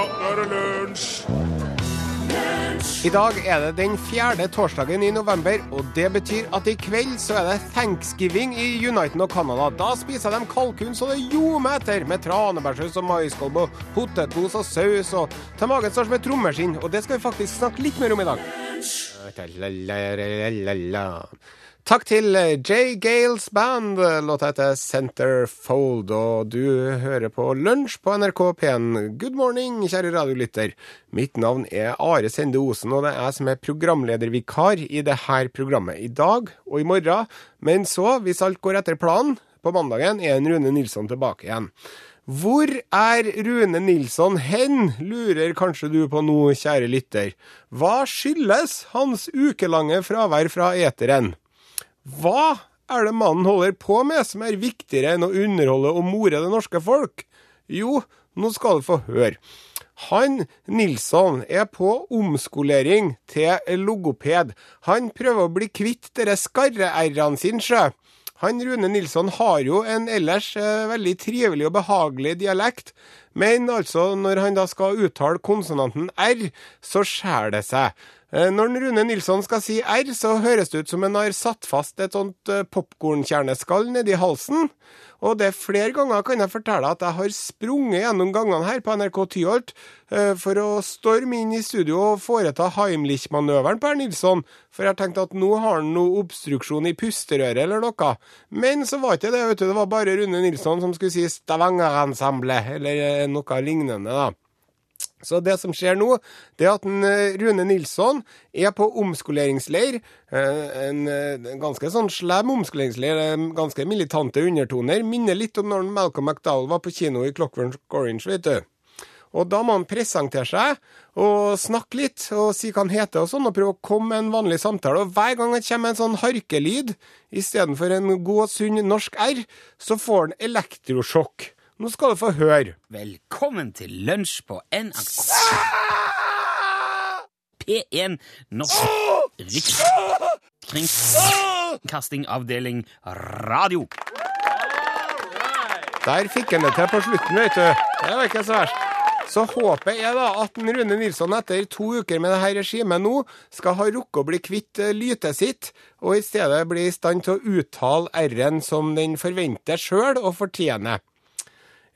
nå er det lunsj! I dag er det den fjerde torsdagen i november, og det betyr at i kveld så er det thanksgiving i Uniten og Canada. Da spiser de kalkun så det ljomer etter, med tranebærsaus og maiskolbe, potetmos og saus, og til magen står som et trommeskinn, og det skal vi faktisk snakke litt mer om i dag. Takk til Jay Gales Band. Låta heter Centerfold, og du hører på Lunsj på NRK P1. Good morning, kjære radiolytter. Mitt navn er Are Sende Osen, og det er jeg som er programledervikar i dette programmet i dag og i morgen. Men så, hvis alt går etter planen, på mandagen er en Rune Nilsson tilbake igjen. Hvor er Rune Nilsson hen, lurer kanskje du på nå, kjære lytter. Hva skyldes hans ukelange fravær fra eteren? Hva er det mannen holder på med som er viktigere enn å underholde og more det norske folk? Jo, nå skal du få høre. Han Nilsson er på omskolering til logoped. Han prøver å bli kvitt dere skarre-r-ene sine, sjø. Han Rune Nilsson har jo en ellers eh, veldig trivelig og behagelig dialekt, men altså når han da skal uttale konsonanten R, så skjærer det seg. Eh, Når Rune Nilsson skal si R, så høres det ut som en har satt fast et sånt eh, popkornkjerneskall nedi halsen. Og det er flere ganger kan jeg fortelle at jeg har sprunget gjennom gangene her på NRK Tyholt eh, for å storme inn i studio og foreta Heimlich-manøveren på herr Nilsson, for jeg tenkte at nå har han noe obstruksjon i pusterøret eller noe. Men så var ikke det, vet du. Det var bare Rune Nilsson som skulle si Stavanger-ensemblet, eller noe lignende, da. Så det som skjer nå, det er at Rune Nilsson er på omskoleringsleir. eh, En eh, ganske sånn slem omskoleringsleir, eh, ganske militante undertoner. Minner litt om når Malcolm McDowell var på kino i Clockwork Orange, vet du. Og da må han presentere seg og snakke litt og si hva han heter og sånn, og prøve å komme med en vanlig samtale. Og hver gang det kommer en sånn harkelyd istedenfor en god og sunn norsk R, så får han elektrosjokk. Nå skal du få høre. Velkommen til lunsj på NRK P1 Norsk Rikskringkastingavdeling Radio. Der fikk han det til på slutten, vet du. Det var ikke så verst. Så håpet er da at Rune Nilsson etter to uker med dette regimet nå skal ha rukket å bli kvitt eh, lytet sitt, og i stedet bli i stand til å uttale R-en som den forventer sjøl og fortjener.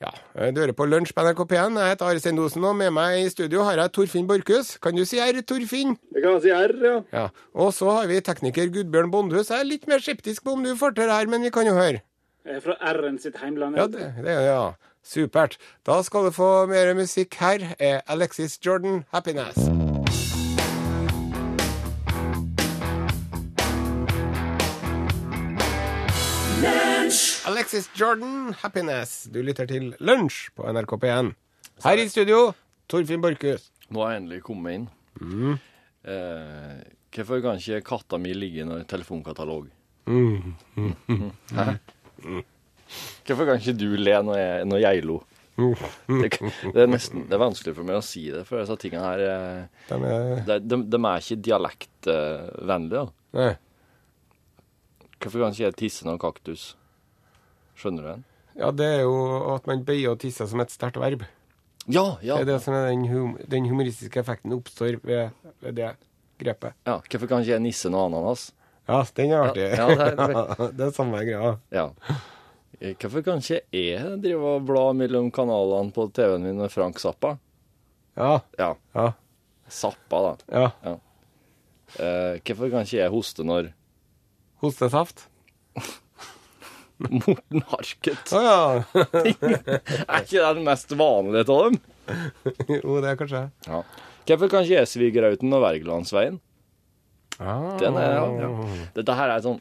Ja, eh, du hører på Lunsj på NRK P1. Jeg heter Are Sendosen, og med meg i studio har jeg Torfinn Borchhus. Kan du si R, Torfinn? Jeg kan si R, ja. Ja. Og så har vi tekniker Gudbjørn Bondhus. Jeg er litt mer skeptisk på om du får til det her, men vi kan jo høre. Jeg er fra R-en sitt heimland. Ja, det, det er ja. Supert. Da skal du få mer musikk her. Er Alexis Jordan, 'Happiness'. Alexis Jordan, 'Happiness'. Du lytter til Lunsj på NRK P1. Her i studio, Torfinn Borchhus. Nå har jeg endelig kommet inn. Eh, hvorfor kan ikke katta mi ligge i en telefonkatalog? Hæ? Hvorfor kan ikke du le når jeg, når jeg lo? Det, det, er nesten, det er vanskelig for meg å si det, for disse tingene her eh, De er de, de, de er ikke dialektvennlige. Hvorfor kan ikke jeg tisse noen kaktus? Skjønner du den? Ja, det er jo at man bøyer og tisser som et sterkt verb. Ja, ja. Det er det som er den, hum den humoristiske effekten oppstår ved, ved det grepet. ja. Hvorfor kan ikke jeg nisse noe ananas? Ja, den er artig. Ja, ja, det er- det er samme greia. Ja. Eh, Hvorfor kan ikke jeg drive og bla mellom kanalene på TV-en min med Frank Zappa? Ja, Ja. ja, Zappa, da. ja. Eh, hvorfor kan ikke jeg hoste når Hostesaft. Morten Harket Å ja. Er ikke det den mest vanlige av dem? jo, det er kanskje Ja. Hvorfor kan ikke jeg Svigrauten og Wergelandsveien? ah. Den er, ja. Dette her er sånn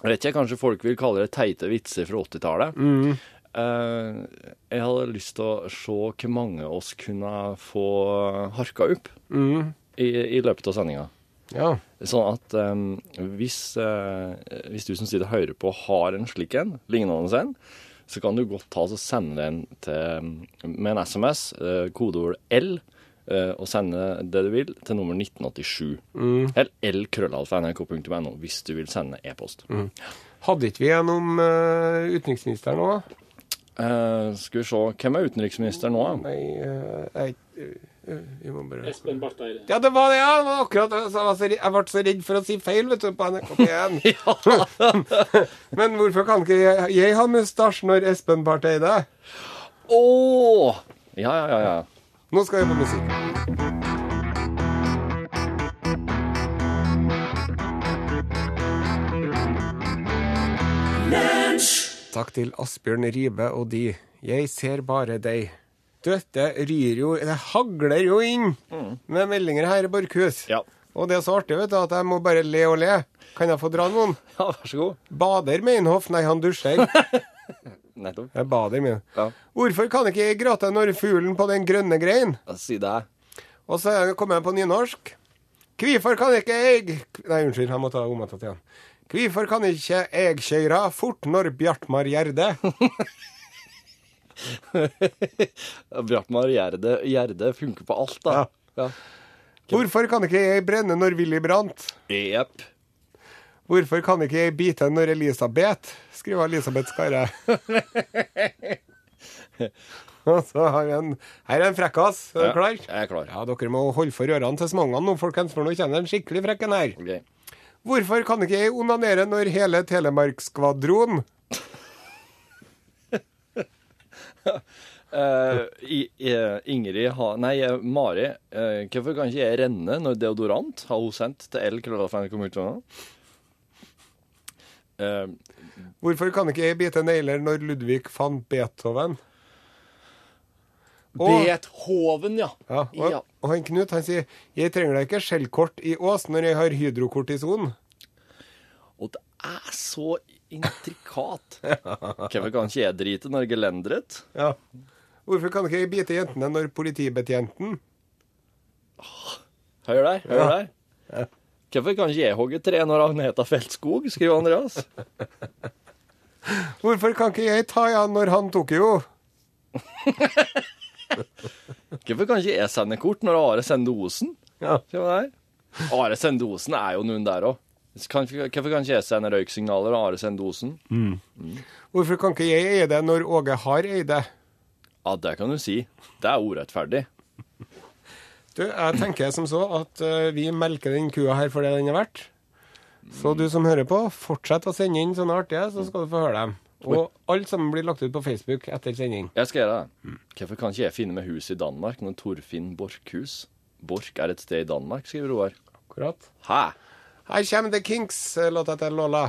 Jeg vet ikke, kanskje folk vil kalle det teite vitser fra 80-tallet. Mm. Uh, jeg hadde lyst til å se hvor mange oss kunne få harka opp Mm. i, i løpet av sendinga. Ja. Sånn at um, hvis, uh, hvis du som sitter og hører på, har en slik en, lignende en, så kan du godt ta og sende den til, med en SMS, uh, kodeord L, uh, og sende det du vil til nummer 1987. Eller lkrøllalfa.nrk.no hvis du vil sende e-post. Hadde ikke vi en om uh, utenriksministeren nå, Eh, skal vi se, hvem er utenriksministeren nå? da? Nei, jeg bare Espen Barth Eide. Ja, det var det, ja! Det var akkurat jeg, var så, jeg ble så redd for å si feil vet du, på NRK1. Men hvorfor kan ikke jeg, jeg ha mustasje når Espen Barth Eide? Åh! Ja, ja, ja, ja. Nå skal vi på musikk. Takk til Asbjørn Ribe og de. Jeg ser bare deg. Du, det ryr jo Det hagler jo inn med meldinger her i Borkhus. Ja. Og det er så artig vet du, at jeg må bare le og le. Kan jeg få dra noen? Ja, vær så god. Bader Meinhof. Nei, han dusjer. Nettopp. Jeg bader mye. Ja. Hvorfor kan ikke jeg gråte når fuglen på den grønne grein? Si det. Og så er- kommer jeg på nynorsk. Hvorfor kan ikke jeg Nei, unnskyld, jeg må ta omvendt igjen. Hvorfor kan ikke jeg kjøre fort når Bjartmar Gjerde? Bjartmar Gjerde, Gjerde funker på alt, da. Ja. Hvorfor kan ikke jeg brenne når Willy brant? Jepp. Hvorfor kan ikke jeg bite når Elisabeth? skriver Elisabeth Skarre. Så har vi en Her er en frekkas. Er du Ja, klar? Jeg er klar. Ja, dere må holde for ørene til smangene nå, folkens, for nå kjenner en skikkelig frekken her. Okay. Hvorfor kan ikke jeg onanere når hele Telemarkskvadron Eh, i, i, Ingrid har Nei, eh, Mari. uh, hvorfor kan ikke jeg renne når deodorant har hun sendt til L. krøllalfa.nrk.no? Uh, Hvorfor kan ikke jeg bite negler når Ludvig fant Beethoven? Og, Beethoven, ja. ja, og, Ja. og han Knut han sier jeg trenger da ikke skjellkort i Ås når jeg har hydrokortison. Og det er så intrikat. Hvorfor kan ikke jeg drite når gelenderet? Ja. Hvorfor kan ikke jeg bite jentene når politibetjenten Hør der, hør der. Hvorfor kan ikke jeg hogge tre når Agneta Feltskog, skriver Andreas. Hvorfor kan ikke jeg ta igjen når han tok jo? Hvorfor kan ikke jeg sende kort når Are sender Osen? Ja. Are sender Osen er jo noen der òg. Hvorfor kan ikke jeg sende røyksignaler og Are sender Osen? Hvorfor kan ikke jeg eie det når Åge har eid det? Ja, det kan du si. Det er urettferdig. Du, jeg tenker som så at uh, vi melker den kua her for det den er verdt. Så du som hører på, fortsett å sende inn sånne artige, så skal du få høre dem. Og alt sammen blir lagt ut på Facebook etter sending. Jeg skal gjøre det. Hvorfor kan ikke jeg finne meg hus i Danmark når Torfinn Borchhus Borch er et sted i Danmark, skriver Roar. Akkurat. Hæ? Her kommer The Kinks, eh, låta til Lola.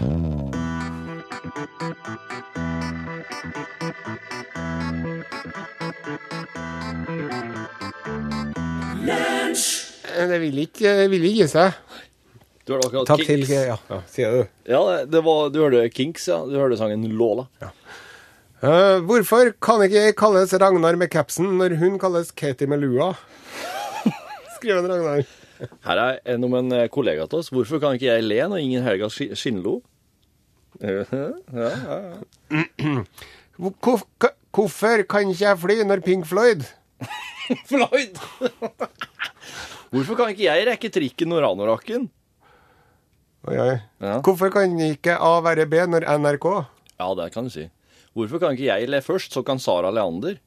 Eh, Det vil ikke, vil ikke gi seg. Du hørte akkurat Takk til ja, ja, sier du. Ja, det- var, du hørte Kinks, ja. Du hørte sangen Lola. Eh, hvorfor kan ikke jeg kalles Ragnar med capsen når hun kalles Katie med lua? Skriver en Ragnar. Her er en om en kollega til oss. Hvorfor kan ikke jeg le når ingen Helga Skinnlo? Ja, ja, ja. Hvor- hvor- Hvorfor kan ikke jeg fly når Pink Floyd? Floyd! Hvorfor kan ikke jeg rekke trikken når anorakken? Oi, oi. Ja. Hvorfor kan ikke A være B når NRK? Ja, det kan du si. Hvorfor kan ikke jeg le først, så kan Sara Leander?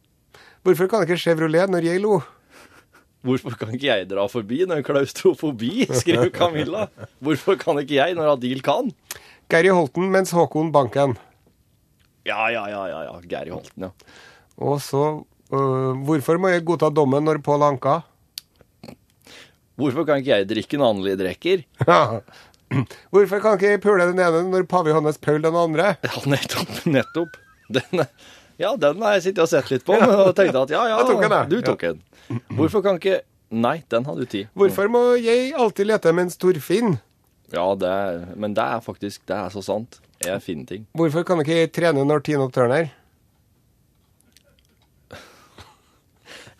Hvorfor kan ikke Chevrolet når jeg lo? Hvorfor kan ikke jeg dra forbi når klaustrofobi, skriver Camilla. Hvorfor kan ikke jeg når Adil kan? Gary Holten mens Håkon Banken. Ja, ja, ja, ja, ja. Gary Holten, ja. Og så øh, Hvorfor må jeg godta dommen når Pål anka? Hvorfor kan ikke jeg drikke når Anneli drikker? Hvorfor kan ikke jeg pule den ene når pave Johannes Paul den andre? Ja, nettopp, nettopp. Den, ja, den har jeg sittet og sett litt på, og tenkte at ja, ja, tok den, du tok den. Hvorfor kan ikke Nei, den har du tid. Hvorfor må jeg alltid lete med en Storfinn? Ja, det er, men det er faktisk Det er så sant. Jeg finner ting. Hvorfor kan ikke jeg trene når Tina Turner?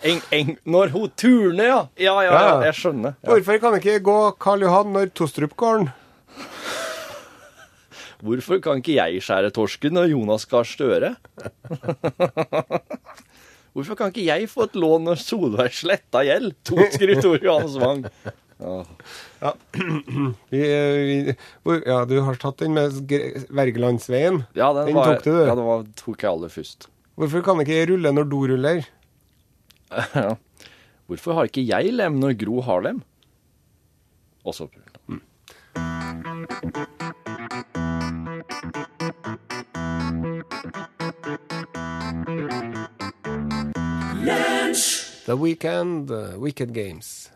Eng, eng, når hun turner, ja. Ja, ja, ja, jeg skjønner. Ja. Hvorfor kan ikke jeg gå Karl Johan når Tostrup går? Hvorfor kan ikke jeg skjære torsken og Jonas Gahr Støre? Hvorfor kan ikke jeg få et lån når Solveig Sletta gjeld? To skriver Tor Johan Svang. Ja. Vi, vi, ja, du har tatt den med Vergelandsveien. Wergelandsveien. Ja, den, Den var, tok du, du. Ja, den var, tok jeg aller først. Hvorfor kan ikke jeg rulle når do ruller? Ja. Hvorfor har ikke jeg lem når Gro har lem? Og så The Weekend, uh, Wicked Games.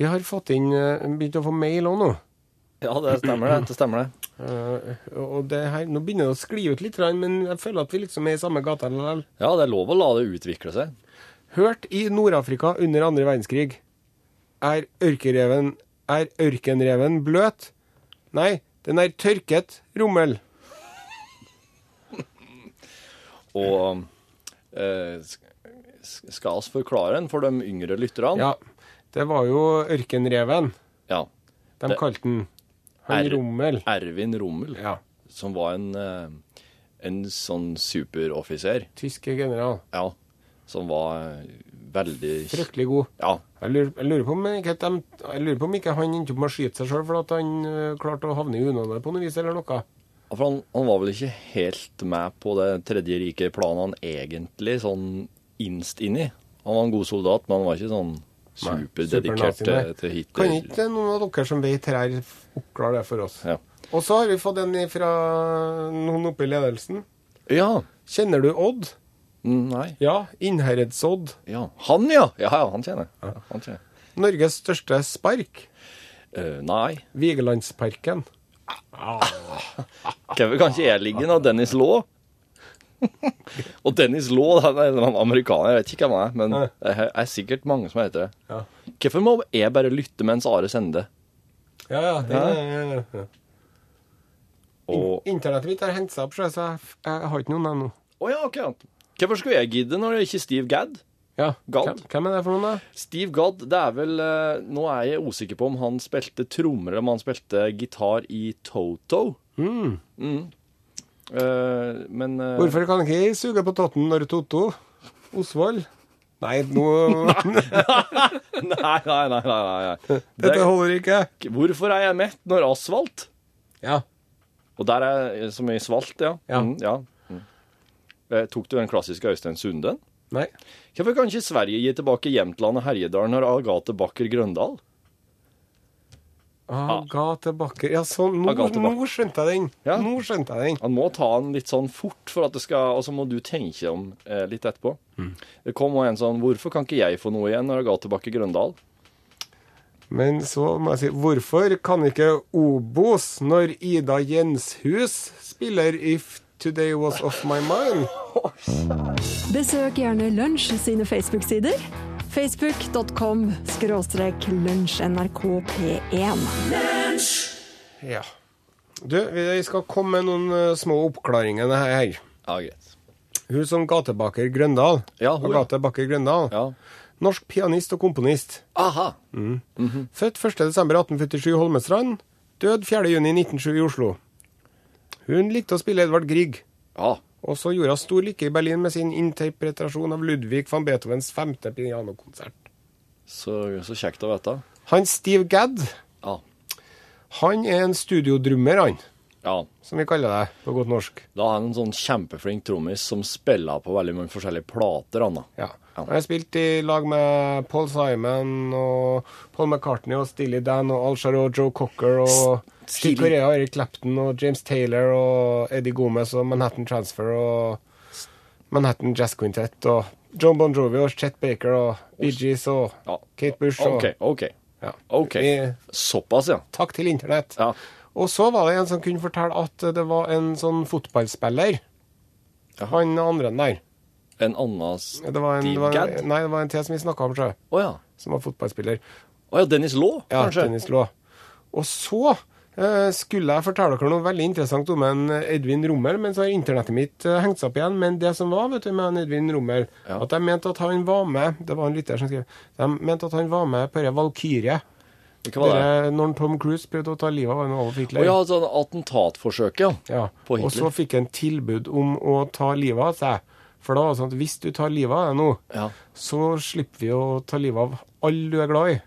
Vi har fått inn uh, begynt å få mail òg nå. Ja, det stemmer det. Det stemmer det. Uh, og det her, Nå begynner det å skli ut litt, men jeg føler at vi liksom er i samme gata. likevel. Ja, det er lov å la det utvikle seg. Hørt i Nord-Afrika under andre verdenskrig. Er ørkenreven, er ørkenreven bløt? Nei, den er tørket rommel. Og sk- skal oss forklare den for de yngre lytterne? Ja, det var jo ørkenreven. Ja. De Det- kalte den han Er- rommel. Ervin Rommel, Ja, som var en, eh, en sånn superoffiser. tyske general. Ja. Som var eh, veldig Fryktelig god. Ja. Jeg lurer, jeg lurer på om ikke, de, jeg lurer på om ikke han endte opp med å skyte seg sjøl for at han øh, klarte å havne i unåde på noe vis, eller noe. For han, han var vel ikke helt med på det tredje rike planet egentlig sånn innst inni. Han var en god soldat, men han var ikke sånn superdedikert til, til Hitler. Kan ikke noen av dere som vet her, oppklare det for oss? Ja. Og så har vi fått en fra noen oppe i ledelsen. ja. Kjenner du Odd? Mm, Nei. Ja, Innherredsodd. Ja. Han, ja! Ja, ja, han kjenner jeg. Ja, han kjenner. Norges største spark. Uh, nei. Vigelandsparken. Ah. kan ikke jeg ligge når Dennis Law? Og Dennis Law, han er en amerikaner, jeg vet ikke hvem han er, men Nei. det er sikkert mange som heter det. Ja, Hvorfor må jeg bare lytte mens Are sender? ja. ja, det, ja, ja. Og Internettet mitt har hentet seg opp, så jeg, jeg har ikke noen ennå. Å ja, ok. Hvorfor skulle jeg gidde når det ikke er Steve Gadd? Ja, Gadd. hvem, er det for noen, da? Steve Gadd, det er vel eh, Nå er jeg usikker på om han spilte trommer eller om han spilte gitar i Toto. Mm. Eh, men uh... Hvorfor kan ikke jeg suge på totten når Toto? Osvald Nei, nå Nei, nei, nei. nei, nei. Dette Det, holder ikke. hvorfor er jeg mett når asfalt? Ja. Og der er som i svalt, ja. Ja. Mm, ja. Mm. Eh, tok du den klassiske Øystein Sunden? Nei. Hvorfor kan ikke Sverige gi tilbake Jämtland og Herjedal når Agathe Bakker Grøndal? Agathe Bakke Ja, sånn. Nå, nå skjønte jeg den. Ja. Nå skjønte jeg den. Han må ta den litt sånn fort, for at det skal, og så må du tenke om eh, litt etterpå. Det kom også en sånn Hvorfor kan ikke jeg få noe igjen når Agathe Bakke Grøndal? Men så må jeg si Hvorfor kan ikke Obos når Ida Jenshus spiller If Today Was Off My Mind? Besøk gjerne Lunsj sine Facebook-sider. Facebook.com skråstrek lunsjnrkp1. Ja. Du, vi skal komme med noen eh, små oppklaringer her. Ja, greit. Hun som gatebaker Grøndal. Ja, hun, ja. Agathe Bakker Grøndal. Ja. Norsk pianist og komponist. Aha! Født 1.12.1847 i Holmestrand. Død 4.6.1907 i Oslo. Hun likte å spille Edvard Grieg. Ja. Og så gjorde hun stor lykke i Berlin med sin interpretasjon av Ludvig van Beethovens femte pianokonsert. Så, så kjekt å vite. Han Steve Gadd, Ja. han er en studiodrummer, han, ja. som vi kaller det på godt norsk. Da er han en sånn kjempeflink trommis som spiller på veldig mange forskjellige plater, han da. Ja. Han har spilt i lag med Paul Simon og Paul McCartney og Steely Dan og Al Jarreau og Joe Cocker og Steve Korea, og Eric Clapton og James Taylor og Eddie Gomez og Manhattan Transfer og Manhattan Jazz Quintet og John Bon Jovi og Chet Baker og Bee Gees og Ja. Kate Bush og OK, OK. Ja. okay. Vi- Såpass, ja. Takk til internett. Ja. Og så var det en som kunne fortelle at det var en sånn fotballspiller. Han andre der. En annen Steve Gadd? nei, det var en til som vi snakka om, sjø. Oh, ja. Som var fotballspiller. Å ja, Dennis Law, Ja, kanskje? Dennis Law. Og så skulle jeg fortelle dere noe veldig interessant om en Edvin Rommel, men så har internettet mitt eh, hengt seg opp igjen. Men det som var vet du, med en Edvin Rommel, Ja. at de mente at han var med Det var en lytter som skrev De mente at han var med på. Hva var det? Det når Tom Cruise prøvde å ta livet av Adolf Hitler. Hitler. ja, sånn attentatforsøk, ja. Ja, På Og så Hitler. fikk han tilbud om å ta livet av seg. For da var det sånn at hvis du tar livet av deg nå, Ja. så slipper vi å ta livet av alle du er glad i.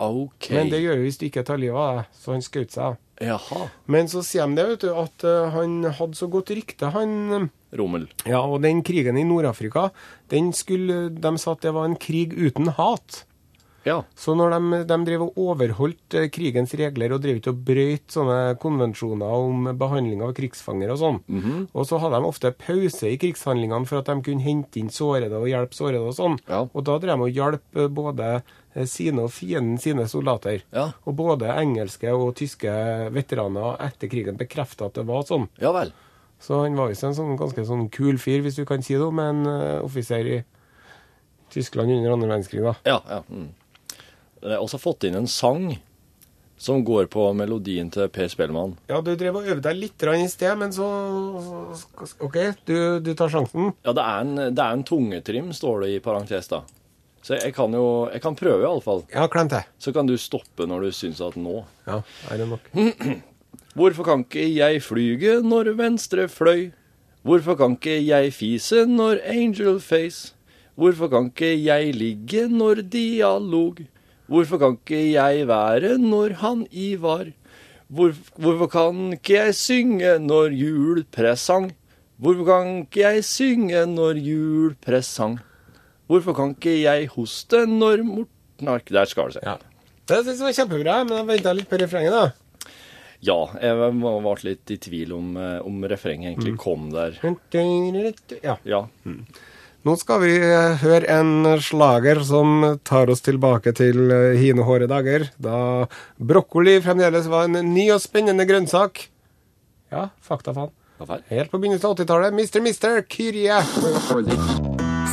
OK. Men det gjør jo hvis du ikke tar livet av deg. Så han skjøt seg. Jaha. Men så de det, vet du, at eh, han hadde så godt rykte, han eh, Rommel. Ja, og den krigen i Nord-Afrika, den skulle De sa at det var en krig uten hat. Ja. Så når de, de driver og overholdt eh, krigens regler og drev ikke og brøyt sånne konvensjoner om behandling av krigsfanger og sånn, og så hadde de ofte pause i krigshandlingene for at de kunne hente inn sårede og hjelpe sårede og sånn. Ja. Og da drev de og hjalp eh, både eh, sine og fienden sine soldater. Ja. Og både engelske og tyske veteraner etter krigen bekrefta at det var sånn. Ja vel. Så han var visst en sånn ganske sånn kul fyr, hvis du kan si det med en uh, offiser i Tyskland under andre verdenskrig, da. Ja, ja. Mm. Jeg har også fått inn en sang som går på melodien til Per Spellemann. Ja, du drev og øvde deg litt i sted, men så OK, du, du tar sjansen. Ja, det er en, det er en tungetrim, står det i parentes, da. Så jeg kan jo Jeg kan prøve, iallfall. Ja, klem til. Så kan du stoppe når du syns at nå Ja, er det nok. Hvorfor kan ikke jeg flyge når venstre fløy? Hvorfor kan ikke jeg fise når angel face? Hvorfor kan ikke jeg ligge når dialog? Hvorfor kan ikke jeg være når han Ivar? Hvor, hvorfor kan ikke jeg synge når julepresang? Hvorfor kan ikke jeg synge når julepresang? Hvorfor kan ikke jeg hoste når Morten Ark Der skal det seg. Ja. Det synes jeg var kjempebra, men jeg venta litt på refrenget, da. Ja, jeg ble litt i tvil om, eh, om refrenget egentlig kom der. Ja. Ja. Nå skal vi eh, høre en slager som tar oss tilbake til eh, hine hårde dager, da brokkoli fremdeles var en ny og spennende grønnsak. Ja, fakta faen. Helt på begynnelsen av 80-tallet. Mister Mister, Kyrie.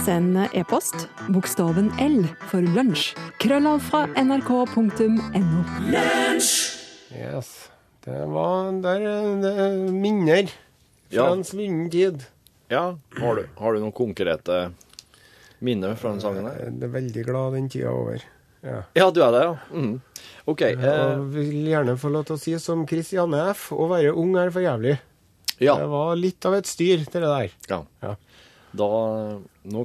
Send e-post bokstaven L for lunsj. Krøllav fra nrk.no. Yes. Det var der eh, det er minner fra Ja. en svunnen tid. Ja, har du, har du noen konkrete minner fra den sangen her? Jeg er veldig glad den tida er over. Ja. Ja, du er det, ja. Mm. OK. Eh, vil gjerne få lov til å si som Christiane F. Å være ung er for jævlig. ja. Det var litt av et styr, det der. ja. Ja. Da,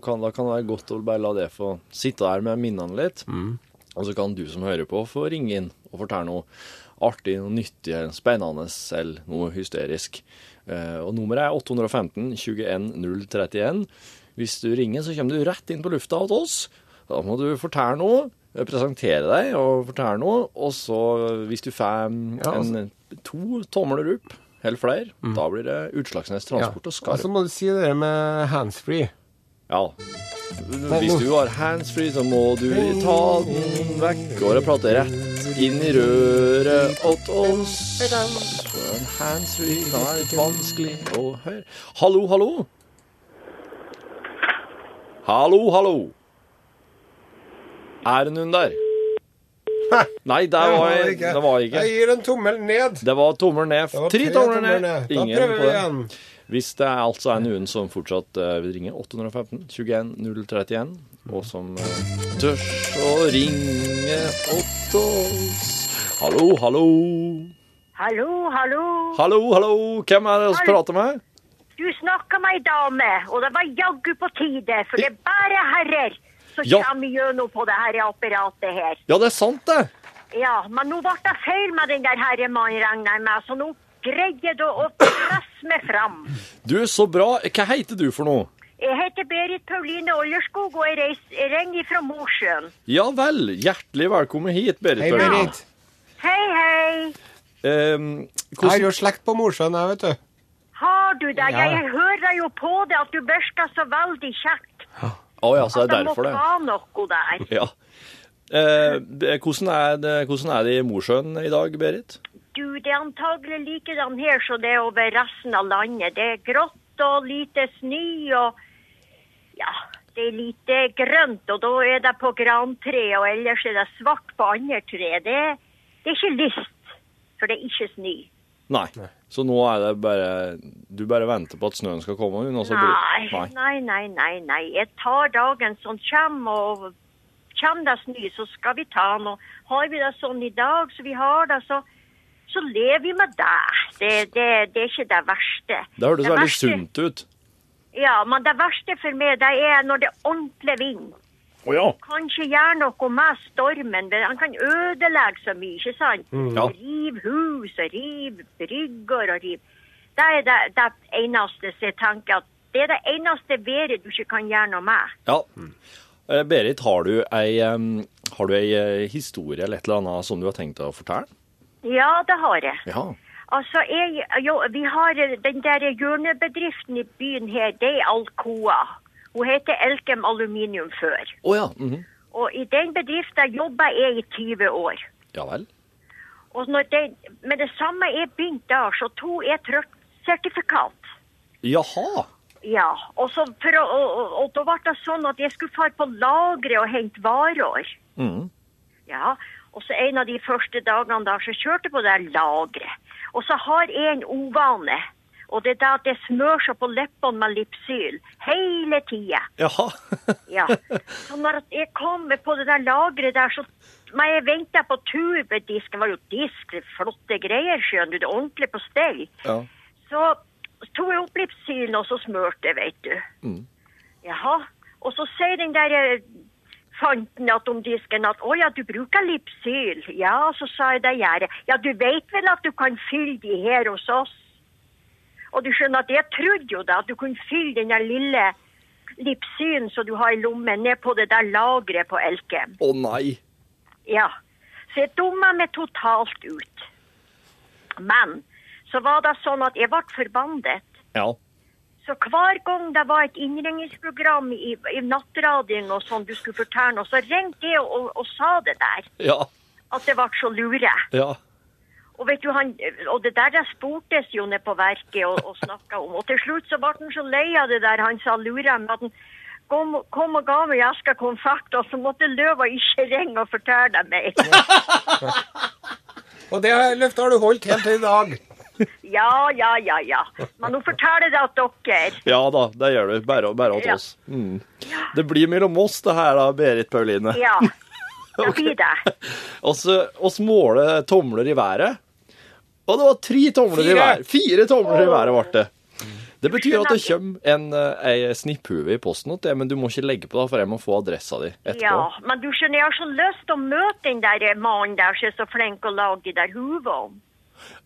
kan, da kan det være godt å bare la det få sitte der med minnene litt. Og så kan du som hører på, få ringe inn og fortelle noe artig, noe nyttig, spennende eller noe hysterisk. Eh, og nummeret er 815 21 031. Hvis du ringer, så kommer du rett inn på lufta hos oss. Da må du fortelle noe, eh, presentere deg og fortelle noe. Og så, hvis du får Ja, en, to tomler opp, eller flere, da blir det Utslagsnes Transport og Og Skarv. så må du si det der med handsfree. Ja. Hvis du har handsfree, så må du ta den vekk. Går og prater rett inn i røret åt oss. Handsfree det er litt vanskelig å høre. Hallo, hallo? Hallo, hallo? Er det noen der? Nei, det var jeg, det var ikke. Jeg gir en tommel ned. Det var tommel ned. Tre tomler ned. Da prøver vi det. igjen. Hvis det er altså er noen som fortsatt eh, vil ringe 815 21 031, og som uh, tørs å ringe åt oss Hallo, hallo. Hallo, hallo. Hallo, hallo. Hvem er det vi prater med? Du snakka med ei dame, og det var jaggu på tide, for det er bare herrer som Ja. kommer gjennom på det her apparatet her. Ja, det er sant, det. Ja, men nå ble det feil med den der herremannen, regner jeg med, så nå greide du å presse meg fram. Du, så bra. Hva heter du for noe? Jeg heter Berit Pauline Ollerskog, og jeg, reis, jeg ringer fra Mosjøen. Ja vel. Hjertelig velkommen hit, Berit. Hei, Berit. Ja. Hei, hei. Ehm, Jeg har jo slekt på Mosjøen, jeg, vet du. Har du det? Ja. Jeg hører jo på det at du virker så veldig kjekt. Å ja, så er det er jeg må derfor det. ta noe der. Ja. Uh, hvordan, er det, hvordan er det i Mosjøen i dag, Berit? Du, det er antagelig likedan her som det er over resten av landet. Det er grått og lite snø og ja, det er lite grønt. Og da er det på grantre, og ellers er det svart på andre tre. Det, det er ikke lyst, for det er ikke snø. Nei. Så nå er det bare Du bare venter på at snøen skal komme? og så Nei, blir, nei, nei, nei, nei. Jeg tar dagen som kommer, og kommer det snø, så skal vi ta den. Og har vi det sånn i dag, så vi har det, så, så lever vi med det. Det, det. det er ikke det verste. Det hørtes veldig verste- sunt ut. Ja, men det verste for meg, det er når det er ordentlig vind. Å ja. kan ikke gjøre noe med stormen. men Han kan ødelegge så mye, ikke sant? Ja. Rive hus og rive brygger og rive Det er det, det eneste som jeg tenker at det er det eneste været du ikke kan gjøre noe med. ja. Eh, Berit, har du ei, har du ei eh, historie eller et eller annet som du har tenkt å fortelle? Ja, det har jeg. Ja. Altså, jeg, jo, vi har den der hjørnebedriften i byen her, det er Alcoa. Hun heter Elkem Aluminium før. Å ja. mhm. Og i den bedriften jobba jeg i 20 år. Ja vel. Og når det, med det samme jeg begynte der, så tok jeg sertifikat. Jaha. Ja, og, å, og, og, og da ble det sånn at jeg skulle fare på lagret og hente varer. Mm. Ja, og så en av de første dagene da, så kjørte jeg på det lageret. Og så har jeg en ovane, og det er det at jeg smør seg på leppene med lipsyl hele tida. Jaha. Ja. Så når jeg kommer på det der lagret der, så må jeg vente på tur. Det var jo disk, flotte greier, skjønner du. Det er ordentlig på stell. Ja. Så tok jeg opp lipsylen, og så smurte jeg, vet du. Mm. Jaha. Og så sier den der fanten at om disken at å ja, du bruker lipsyl. Ja, så sa jeg det gjør jeg. Ja, du vet vel at du kan fylle de her hos oss? Og du skjønner at jeg trodde jo da at du kunne fylle den lille lipsylen som du har i lommen, ned på det der lageret på Elkem. Å nei. Ja. Så jeg dumma meg totalt ut. Men så var det sånn at jeg ble forbannet. Ja. Så hver gang det var et innringningsprogram i, i nattradioen og sånn du skulle fortelle noe, så ringte jeg og, og, og sa det der. Ja. At det ble så lure. Ja. Og vet du, han, og det der det spurtes jo ned på verket og, og snakka om. Og til slutt så ble han så lei av det der han sa lure med at han kom, kom og ga meg eska konfekt, og så måtte løva ikke ringe og fortelle mer. Og det løftet har du holdt helt til i dag. Ja, ja, ja, ja. Men nå forteller det til dere. Ja da, det gjør du. Bare, bare til Ja. oss. Mm. Det blir mellom oss, det her, da, Berit Pauline. Ja. Det blir det. oss, oss måler tomler i været. Og det var tre tomler i været. Fire tomler i været ble det. Det betyr at det kommer en, eh, ei snipphue i posten til deg, men du må ikke legge på det, for jeg må få adressa di etterpå. Ja, men du skjønner, jeg har så lyst til å møte den der mannen der som er så flink å lage de der hovene.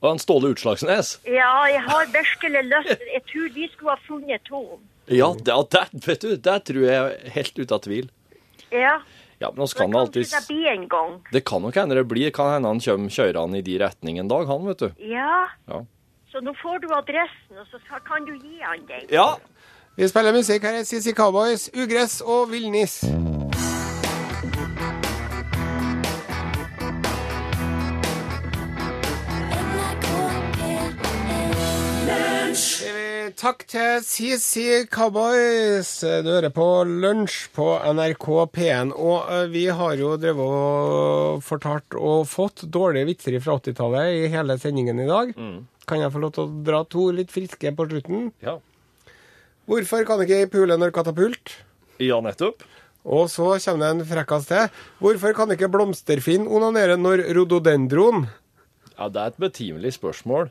Og han Ståle Utslagsnes. Ja, jeg har virkelig lyst. Jeg tror vi skulle ha funnet to. Ja, det, det, vet du, det tror jeg er helt ute av tvil. Ja. Ja, men oss Det kan kan alltid det bli en gang. Det kan nok hende det blir. Kan hende han kommer kjørende i de retning en dag, han, vet du. Ja. Ja. Så nå får du adressen, og så kan du gi han den. Ja. Vi spiller musikk her. Sissy Cowboys, Ugress og Villnis. Sier vi Takk til CC Cowboys. Du hører på Lunsj på NRK P1. Og eh, vi har jo drevet og fortalt og fått dårlige vitser fra 80-tallet i hele sendingen i dag. Kan jeg få lov til å dra to litt friske på slutten? Ja. Hvorfor kan ikke ei pule når katapult? ja, nettopp. Og så kommer det en frekkas til. Hvorfor kan ikke blomsterfinn onanere når rododendron? Ja, det er et betimelig spørsmål.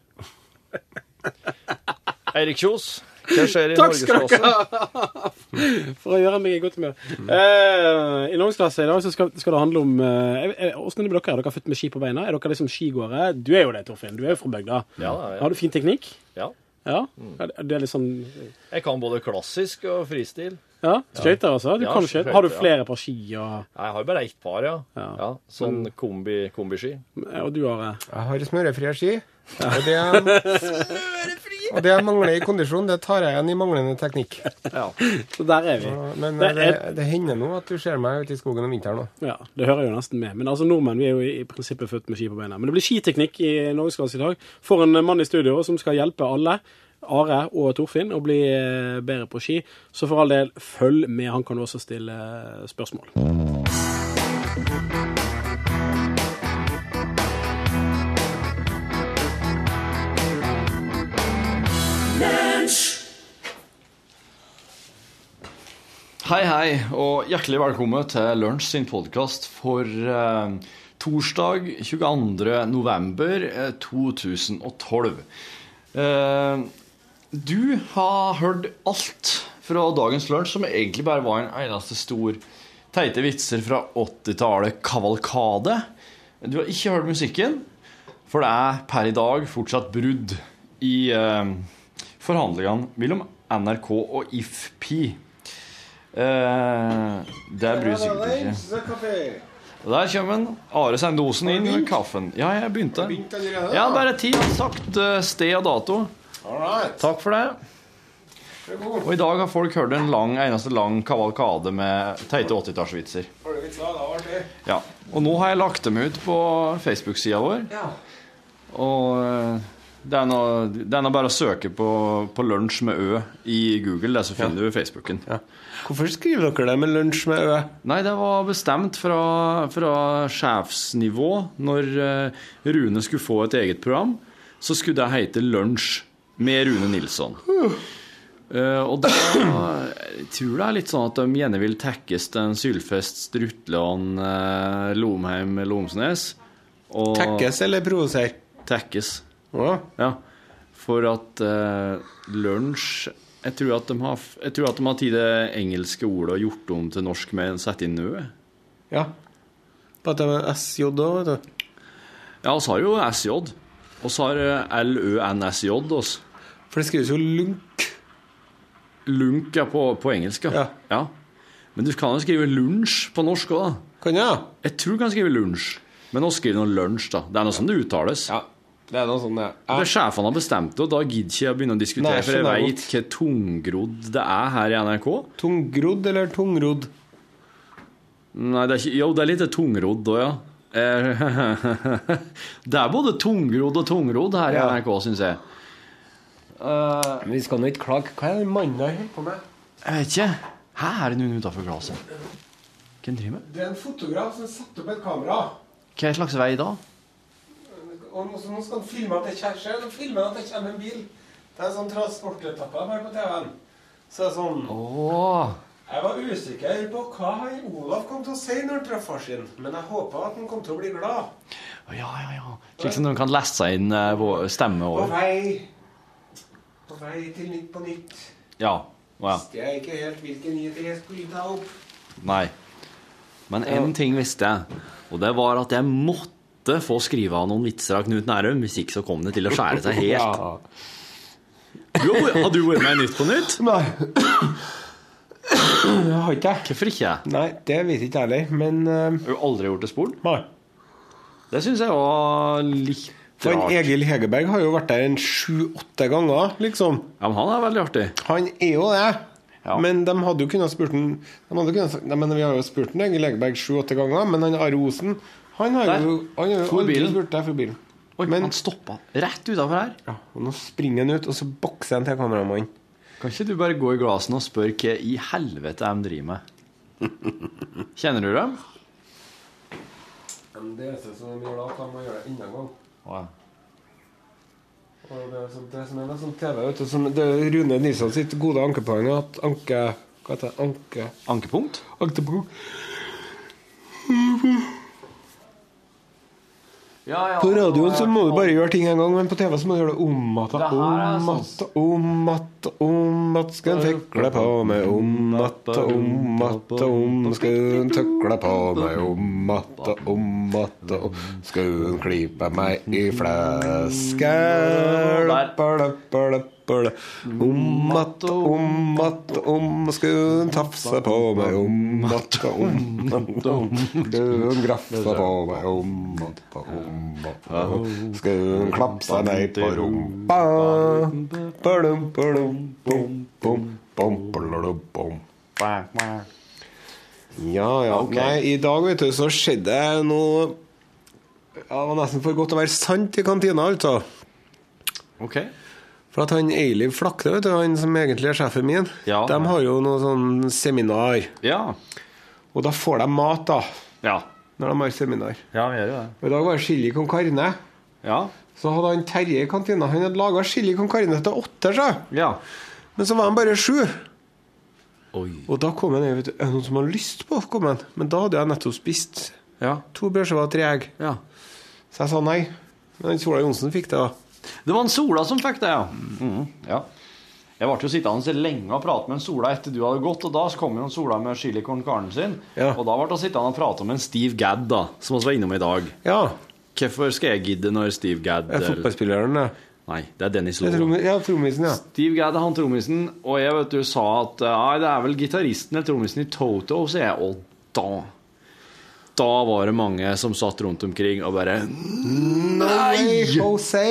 Eirik Kjos, hva skjer i Takk skal norgesklasse? For å gjøre meg i godt humør. Uh, I norgesklasse i dag så skal, skal det handle om Åssen er det med dere? Er dere født med ski på beina? Er dere liksom skigåere? Du er jo det, Torfinn. Du er jo fra bygda. Ja, ja. Har du fin teknikk? Ja. Ja? Er det- er litt sånn Jeg kan både klassisk og fristil. Ja? Skøyter, altså? Du Ja, kan skøyter, Har du flere par ski og, Jeg har bare ett par, ja. Ja. ja sånn kombi, kombiski. og du har Jeg har smørefrie ski. Og det, og det jeg mangler i kondisjon, det tar jeg igjen i manglende teknikk. Ja. Så der er vi. Men Det det, er- det hender nå at du ser meg ute i skogen om vinteren òg. Ja, Det hører jo nesten med. Men altså nordmenn vi er jo i, i prinsippet født med ski på beina. Men det blir skiteknikk i Norgesklasse i dag. For en mann i studio som skal hjelpe alle, Are og Torfinn, å bli eh, bedre på ski. Så for all del, følg med. Han kan også stille eh, spørsmål. Hei, hei, og hjertelig velkommen til Lunsj sin podkast for eh, torsdag 22. november eh, 2012. Eh, du har hørt alt fra dagens lunsj, som egentlig bare var en eneste stor Teite vitser fra 80-tallet, kavalkade. Du har ikke hørt musikken, for det er per i dag fortsatt brudd i eh, forhandlingene mellom NRK og IFPI. Eh, det bryr sikkert ikke. Og der kommer Are Sendosen inn med kaffen. Ja, jeg begynte. Ja, bare tid. Sagt eh, sted og dato. Takk for det. Og i dag har folk hørt en lang, eneste lang kavalkade med teite 80-tallsvitser. Ja. Og nå har jeg lagt dem ut på Facebook-sida vår. Og eh, det er, noe, det er noe bare å søke på, på 'lunsj med ø' i Google, det, så finner du Facebooken. Hvorfor skriver dere det med lunsj med ø? Nei, det var bestemt fra, fra sjefsnivå. Når eh, Rune skulle få et eget program, så skulle det hete Lunsj med Rune Nilsson. Uh, og da jeg tror det er litt sånn at de gjerne vil tekkes til en Sylfest, Strutland, uh, Lomheim, Lomsnes. Og Tekkes eller provosere? Tekkes. Å, Ja. For at uh, lunsj jeg tror, at de har, jeg tror at de har tatt det engelske ordet og gjort om til norsk med sett inn nø. ja. Bare det med SJ da, vet du. Ja, vi har jo SJ. Og så har eh, LØNSJ. For det skrives jo lunk. Lunk ja, på, på engelsk, ja. Ja. Men du kan jo skrive lunsj på norsk òg, da. Kan jeg? Jeg tror du kan skrive lunsj. Men nå skriver noe lunsj, da. Det er noe sånn det uttales. Ja. Det er noe sånn, ja. Er sjefene har bestemt det, og da gidder ikke jeg å begynne å diskutere, Nei, for jeg veit hva tungrodd det er her i NRK. Tungrodd eller tungrodd? Nei, det er ikke Jo, det er litt tungrodd òg, ja. Eh, Det er både tungrodd og tungrodd her i Ja. NRK, syns jeg. Uh, vi skal nå ikke klage. Hva er det mannen der holder på med? jeg vet ikke. Her er det noen utafor glasset. Hvem driver med? Det er en fotograf som satte opp et kamera. Hva slags vei da? Og nå, skal han filme at det kjærer Nå filmer at det kommer en bil. Det er sånn transportetappe her på TV-en. Så det er sånn oh. Jeg var usikker på hva Olaf kom til å si når han traff far sin, men jeg håpa at han kom til å bli glad. ja, ja, ja. Slik som de kan lese inn eh, vår stemme På vei På vei til Nytt på Nytt Ja. Oh, ja. visste jeg ikke helt hvilken nyhet jeg skulle ta opp. Nei. Men én ting visste jeg, og det var at jeg måtte få skrive av noen vitser av Knut Nærum, hvis ikke så kom det til å skjære seg helt. Du har, du vært med i Nytt på Nytt? Nei. Jeg har ikke jeg. Hvorfor ikke? Nei, det vet ikke jeg heller, men uh, Har du aldri gjort det spolen? Nei. Det syns jeg var litt For han rart. Egil Hegerberg har jo vært der en sju-åtte ganger, liksom. Ja, men han er veldig artig. Han er jo det. Ja. Men de hadde jo kunnet spurt de men Vi har jo spurt den Egil Hegerberg sju-åtte ganger, men han Are Osen Han har Der. jo han har jo aldri spurt deg for bilen. Oi, Men- han stoppa rett utafor her. Ja, og Nå springer han ut, og så bokser han til kameramannen. Kan ikke du bare gå i glassene og spørre hva i helvete de driver med? Kjenner du dem? Det eneste som de gjør da, kan man gjøre det innen gang. Og det, er sånn, det som er med sånn TV, vet du, som, det er Rune Nilsson sitt gode ankepoeng at anke Hva heter det? Anke... Ankepunkt? Ankepunkt. Ja, ja. På radioen så må du bare gjøre ting en gang, men på TV så må du gjøre det om att, om sånn- att, om att, om att Skal en tøkle på meg om att, om att, om Skal en tøkle på meg om att, om att, Skal en klype meg i fleske Om att, om att, om Skulle en tafse på meg om att, om att, om Skal en grafse på meg om att, om att, Skal klapse meg på rumpa Badum, badum, bom, bom, bom, badum, bom. Ja, ja. Nei, i dag, vet du, så skjedde noe Ja, det var nesten for godt til å være sant i kantina, altså. Ok. For at han Eiliv Flakne, vet du, han som egentlig er sjefen min, Ja. de har jo noe sånn seminar. Ja. Og da får de mat, da. Ja. Når de har seminar. Ja, vi gjør jo det. Og i dag var det chili con carne. Ja. Så hadde han Terje i kantina. Han hadde laga chili con carne til åtte, så. Ja. Men så var han bare sju. Oi. Og da kom han vet du. Noen som har lyst på å komme? Men da hadde jeg nettopp spist Ja. to brødskiver og tre egg. ja. Så jeg sa nei. Men Sola Johnsen fikk det, da. Det var en Sola som fikk det, ja. Mhm. ja. Jeg ble jo sittende lenge og prate med en Sola etter du hadde gått, og da kom jo en Sola med chili con carnen sin. Ja. Og da ble vi sittende og prate om en Steve Gadd, da, som vi var innom i dag. Ja. Hvorfor skal jeg gidde når Steve Gadd Er fotballspilleren, det. Nei, det er Dennis Det er Lowe. Ja, trommisen, ja. Steve Gadd er han trommisen, og jeg vet du sa at eh, Nei, det er vel gitaristen eller trommisen i Toto, sier jeg. Og da Da var det mange som satt rundt omkring og bare Nei, Jose!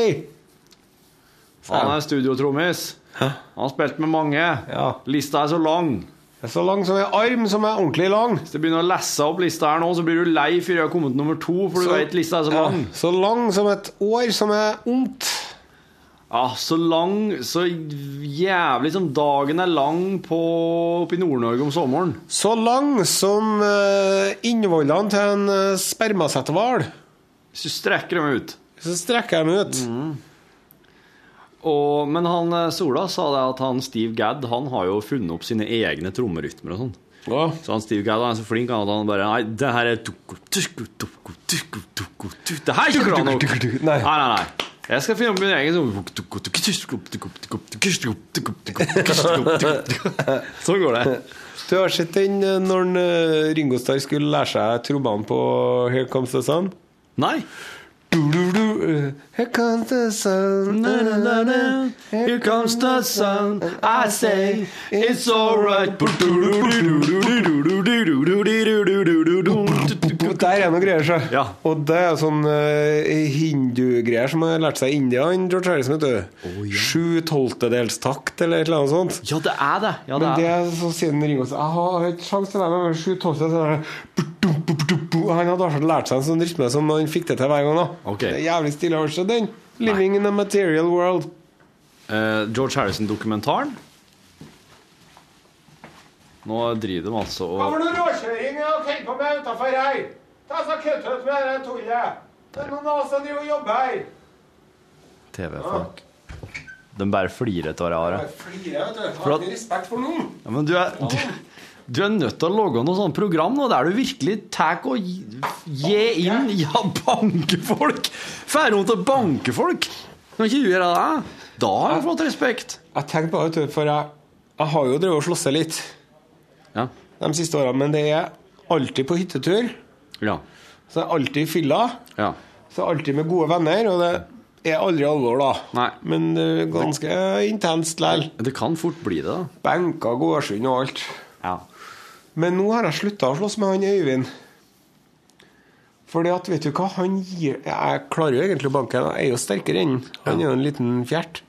Han er studiotrommis. Han har spilt med mange. Ja. Lista er så lang. Det er så lang som en arm som er ordentlig lang. Hvis du begynner å lese opp lista her nå, så blir du lei før jeg har kommet nummer to, for du Så- vet lista er så Ja, lang. så lang som et år som er ondt. Ja, så lang, så jævlig som dagen er lang på, oppe i Nord-Norge om sommeren. Så lang som uh, innvollene til en uh, spermasetthval. Hvis du strekker dem ut. Så strekker jeg dem ut. Mm. Og, men han eh, Sola sa det at han Steve Gadd han har jo funnet opp sine egne trommerytmer og sånn. Ja. Så han Steve Gadd han er så flink at han bare Nei, det her er Det her ikke bra nok. Nei. Nei, nei. Jeg skal finne opp min egen sånn Sånn går det. Du har sett den eh, når eh, Ringo Starr skulle lære seg trommene på Here Comes the Sun? Nei. Eh, Here comes the sun na, na, na, na. Here comes the sun, I say it's alright. Og Der er noe greier, så. Ja. Og det er sånn uh, hindugreier som har lært seg i India, George Harrison, vet du. Sju tolvtedels takt, eller et eller annet sånt. Ja, det er det. Ja, det Men det er. så siden Ringo sa Jeg har ikke sjans til å lære meg sju tolvtedels Han hadde altså lært seg en sånn rytme som han fikk det til hver gang. da okay. Det er jævlig stille. Du den? 'Living in a Material World'. Uh, George Harrison-dokumentaren. Nå driver de altså Hva og det råkjøring jeg holder på med utafor her? Ta så Kutt ut med det tullet. Det er noen av oss som driver og jobber. TV-folk. De bare flirer av hverandre. Flirer, vet du. Har ikke respekt for noen. Ja, men du er, du, du er nødt til å lage noe sånt program nå, der du virkelig tar og gi gi inn Ja, banke folk! Får hun til å banke folk! Kan ikke du gjøre det? Da har du fått respekt. Jeg tenker på det, for jeg, jeg har jo drevet og slåss litt Ja. de siste årene, men det er alltid på hyttetur. Ja. Så jeg er alltid i fylla. ja. Så jeg er alltid med gode venner, og det er aldri alvor, da. Nei. Men er ganske intenst likevel. Det kan fort bli det, da. Benker, gårdsund og alt. Ja. Men nå har jeg slutta å slåss med han Øyvind. Fordi at, vet du hva, han gir Jeg klarer jo egentlig å banke. Jeg er jo sterkere enn han. Han er jo en liten fjert.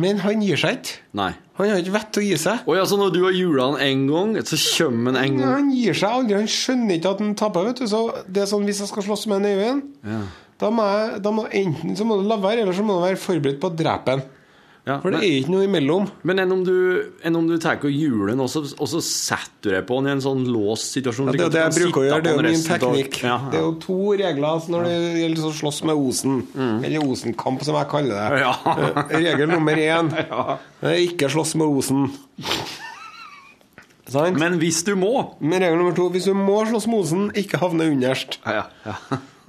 Men han gir seg ikke. Nei. Han har ikke vett til å gi seg. Å ja, så når du har jula han en gang, så kommer han en gang Han gir seg aldri. Han skjønner ikke at han taper. vet du Så det er sånn Hvis jeg skal slåss med en Øyvind, Ja. da må jeg da må, enten så må du la være, eller så må du være forberedt på å drepe han. Ja, For det men, er ikke noe imellom. men enn om du, enn om du tar og juler den, og så, og så setter du deg på den i en sånn låst situasjon? Ja, det er det jeg bruker å gjøre. Det er jo min teknikk. Ja, Det er jo to regler når det gjelder å slåss med Osen. Eller Osenkamp, som jeg kaller det. Ja. Eh, Regel nummer én er ikke slåss med Osen. Sant? Men, Men hvis du må regel nummer to hvis du må slåss med Osen, ikke havne underst. Ja, ja.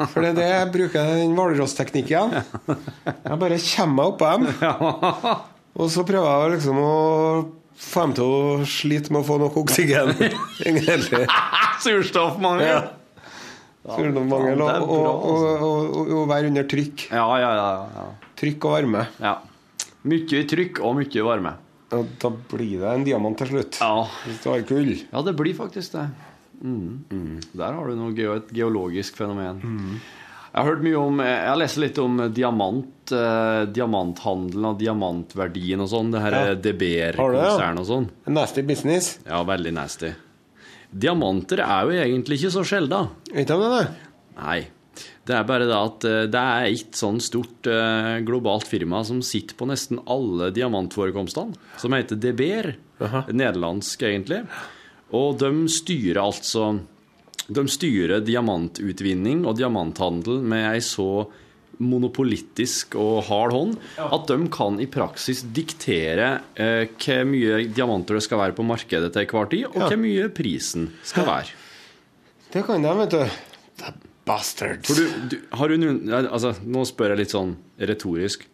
For det er det jeg bruker den hvalrossteknikken. Jeg bare kommer meg oppå dem. Og så prøver jeg liksom å få dem til å slite med å få nok oksygen. Surstoffmangel. Ja. Surstoffmangel og, å og, og, og, og, og være under trykk. Ja, ja, ja, ja. Trykk og varme. ja. Mye trykk og mye varme. Og da blir det en diamant til slutt. Ja, Hvis du har kull. ja det blir faktisk det. Mm. Der har du noe ge et geologisk fenomen. Jeg har hørt mye om Jeg har lest litt om diamant, eh, diamanthandelen og diamantverdien og sånn. Det her Ja. er Har du det, ja? DBR-konsern og sånn. Nasty business. Ja, veldig nasty. Diamanter er jo egentlig ikke så sjelda. Vet du om det? Nei. Det er bare det at eh, det er et sånn stort eh, globalt firma som sitter på nesten alle diamantforekomstene, som heter Deber, Nederlandsk, egentlig. Og de styrer altså De styrer diamantutvinning og diamanthandel med ei så monopolitisk og hard hånd at de kan i praksis diktere eh, hvor mye diamanter det skal være på markedet til hver tid, og hvor mye prisen skal være. Det kan de, vet du. Bastards. For du, du, har du noen, altså, nå spør jeg litt sånn retorisk.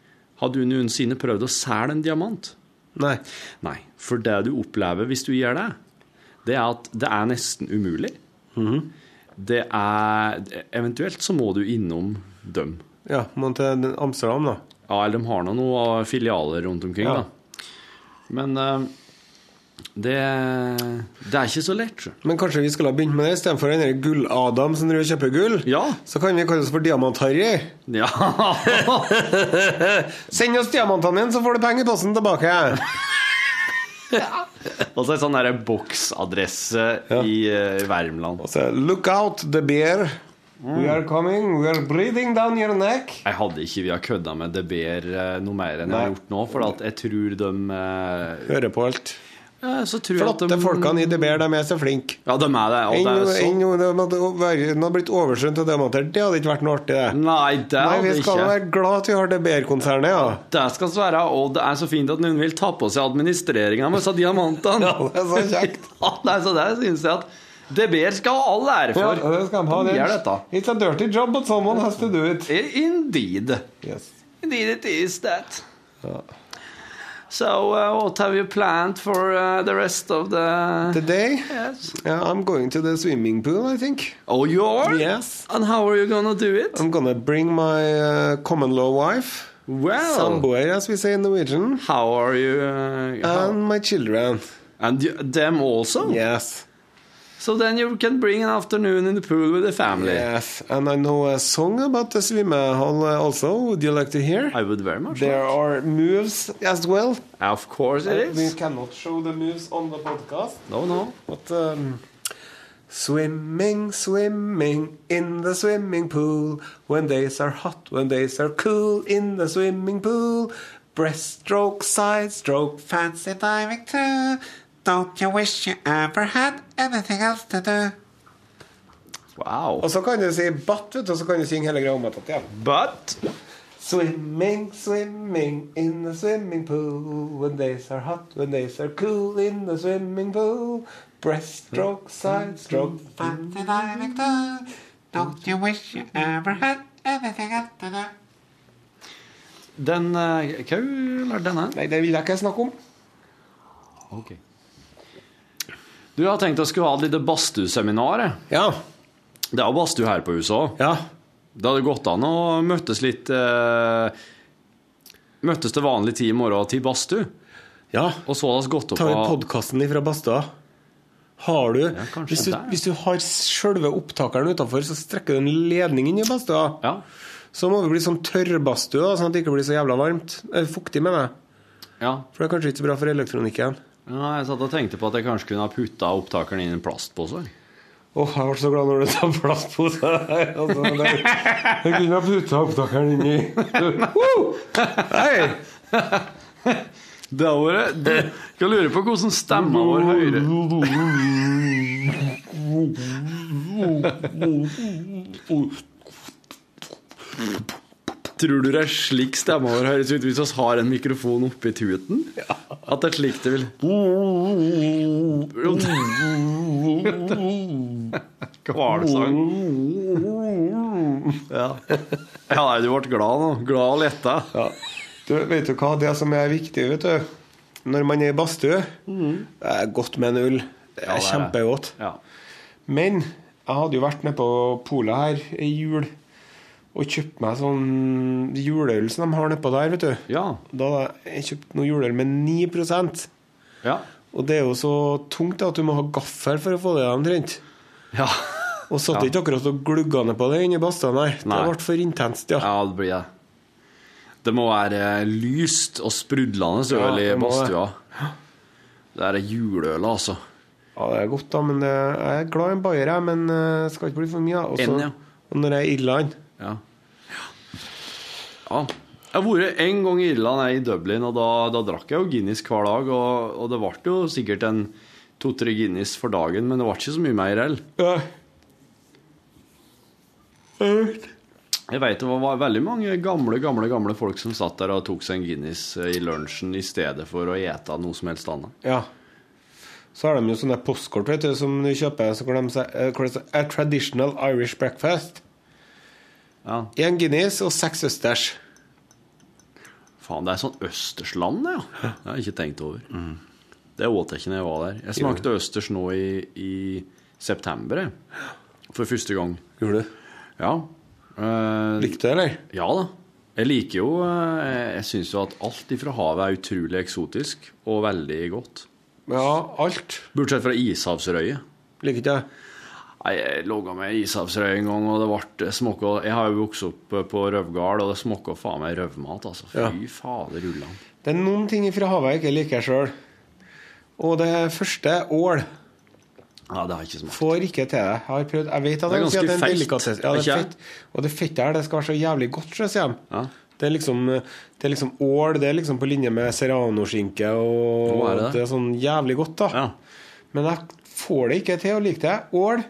Har du noensinne prøvd å selge en diamant? Nei. Nei. For det du opplever hvis du gjør det, det er at det er nesten umulig. Mhm. Det er Eventuelt så må du innom dem. Ja, må til Amsterdam, da. Ja, eller de har nå noen filialer rundt omkring, Ja. da. Men eh, det, det er ikke så lett. Men kanskje vi skulle ha begynt med det istedenfor den Gull-Adam som driver og kjøper gull? Ja. Så kan vi kalle oss for Diamant-Harry. Ja. Send oss diamantene dine, så får du penger i posten tilbake. Og så en sånn derre boksadresse i uh, Värmland. Så look out, the bear. We are coming. We are breathing down your neck. Jeg hadde ikke vi har kødda med The eh, noe mer enn jeg har gjort nå, for at jeg tror de uh, Hører på alt. Ja, så tror jeg at Flotte de- folkene i DBR, de er så flinke. Ja, de er det. Og det er så en, de hadde vært- de blitt overskjønt og demontert. det hadde ikke vært noe artig, det. Nei, det Nei, vi skal ikke. være glad at vi har DBR-konsernet, ja. Det skal vi være, og det er så fint at noen vil ta på seg administreringa med disse diamantene. Ja, det er så kjekt. Ja, nei, så det synes jeg at DBR skal ha all ære Ja, for. det skal de ha. De Det gjør dette. It's a dirty job, but someone has to do it. Indeed. Yes. Indeed it is that. So, uh, what have you planned for uh, the rest of the... Today, Yes. yeah, I'm going to the swimming pool, I think. Oh, you are? Yes. And how are you gonna do it? I'm gonna bring my uh, common law wife, Well, samboer, as we say in Norwegian, how are you? Uh, how- and my children. and you, them also? Yes. So then you can bring an afternoon in the pool with the family. Yes. And I know a song about the swimmehall uh, also. Would you like to hear? I would very much. There like. are moves as well. Of course it We is. cannot show the moves on the podcast. No, no. But um, swimming, swimming in the swimming pool. When days are hot, when days are cool in the swimming pool. Breaststroke, side stroke, fancy diving too. Don't you wish you ever had anything else to do? Wow. Og så kan du si but, vet du, og så kan du synge hele greia om igjen. But Swimming, swimming in the swimming pool. When days are hot, when days are cool in the swimming pool. Breaststroke, side stroke, fancy diving too. Don't you wish you ever had anything else to do? den uh, Hva lærte denne? Nei, det vil jeg ikke snakke om. Ok. Du har tenkt å skulle ha et lite badstueseminar. Ja. Det er jo badstue her på huset òg. Ja. Det hadde gått an å møttes litt eh, Møttes til vanlig tid i morgen til badstue. Ja. Og så hadde vi gått opp vi av podkasten ifra badstua? Har du ja, hvis, du hvis du har sjølve opptakeren utafor, så strekker du en ledning inn i badstua. Ja. Så må det bli sånn tørrbadstue, sånn at det ikke blir så jævla varmt. Eh, Fuktig, mener jeg. ja. For det er kanskje ikke så bra for elektronikken. Ja jeg satt og tenkte på at jeg kanskje kunne ha putta opptakeren inn i en plastpose. Åh, jeg ble så glad når du tar plastpose. Altså, det, jeg kunne ha putta opptakeren inn i! Hei! Det har vært det, kan lure på hvordan stemma vår hører Tror du det er slik stemma vår høres ut hvis vi har en mikrofon oppi tuten? Ja. At det er slik det vil Hvalsang. Ja. ja, nei, du ble glad nå. Glad og letta. Ja. Du, vet du hva det som er viktig, vet du? Når man er i badstue, det er godt med en øl. Det er er kjempegodt. Ja. Men jeg hadde jo vært nede på polet her i jul og kjøpt meg sånn juleøl som de har nedpå der, vet du. Ja. Da jeg kjøpt noe juleøl med 9% Ja. Og det er jo så tungt at du må ha gaffel for å få det omtrent. Ja. Og satt Ja. ikke akkurat og glugga ned på det inni badstuen der. Det ble for intenst, ja. ja, det blir det. Det må være lyst og sprudlende øl i badstua. Det er juleøl, altså. Ja, det er godt, da, men jeg er glad i en bayer, jeg, men eh, skal ikke bli for mye. Også, En, ja. og når jeg er i Irland Ja. Ja. Jeg har vært en gang i Irland, jeg, i Dublin, og da, da drakk jeg jo Guinness hver dag. Og, og det ble jo sikkert en to-tre Guinness for dagen, men det ble ikke så mye mer heller. Jeg vet det var veldig mange gamle gamle, gamle folk som satt der og tok seg en Guinness eh, i lunsjen i stedet for å ete noe som helst annet. ja. Så har de jo sånne postkort vet du, som du kjøper, så hvor de sier eh, A traditional Irish breakfast. Ja. Én Guinness og seks østers. Faen, det er sånn østersland, ja. Det har jeg ikke tenkt over. Det åt jeg ikke når jeg var der. Jeg smakte østers nå i, i september, jeg. For første gang. Gjorde du? Ja. Eh, Likte du det, eller? ja da. Jeg liker jo eh, Jeg syns jo at alt ifra havet er utrolig eksotisk og veldig godt. Ja, alt. Bortsett fra ishavsrøye. Liker ikke jeg. Jeg logga med ishavsrøy en gang, og det ble småka Jeg har jo vokst opp på Røvgard, og det småka faen meg røvmat, altså. Fy Ja. fader rullan. Det er noen ting fra havet jeg ikke liker sjøl. Og det første ål Ja, det har ikke smakt. får ikke til det. Jeg har prøvd Jeg vet at Det er ganske det er en feit. Ja, det er fett. Og det fettet her, det skal være så jævlig godt, sier de. Ja. Det er liksom Det er liksom ål, det er liksom på linje med serranoskinke, og Hva er det? det er sånn jævlig godt, da. Ja. Men jeg får det ikke til å like det. Ål.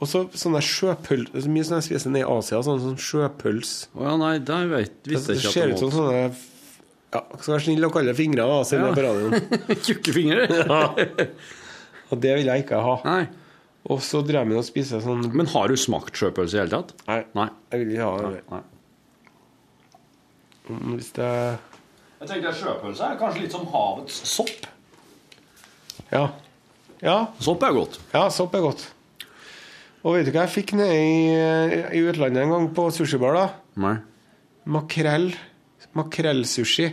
Og så sånne sjøpøls er så Mye som jeg spiser nede i Asia, sånn, sånn sjøpøls. Å ja, nei, det vet, visste jeg ikke ser ut som det sånne ja, Skal være snill og kalle det fingre, da, siden Ja. det er på radioen. Tjukke fingre? Og det vil jeg ikke ha. Nei. Og så drev jeg og spiste sånn Men har du smakt sjøpølse i hele tatt? Nei, Nei. jeg vil ikke ha det. Nei. Nei. Hvis det Jeg tenkte Sjøpølse er kanskje litt som havets sopp. Ja. Ja, Sopp er godt. ja sopp er godt. Og vet du hva jeg fikk nede i, i utlandet en gang på sushibar? da? Nei. Makrell. Makrellsushi.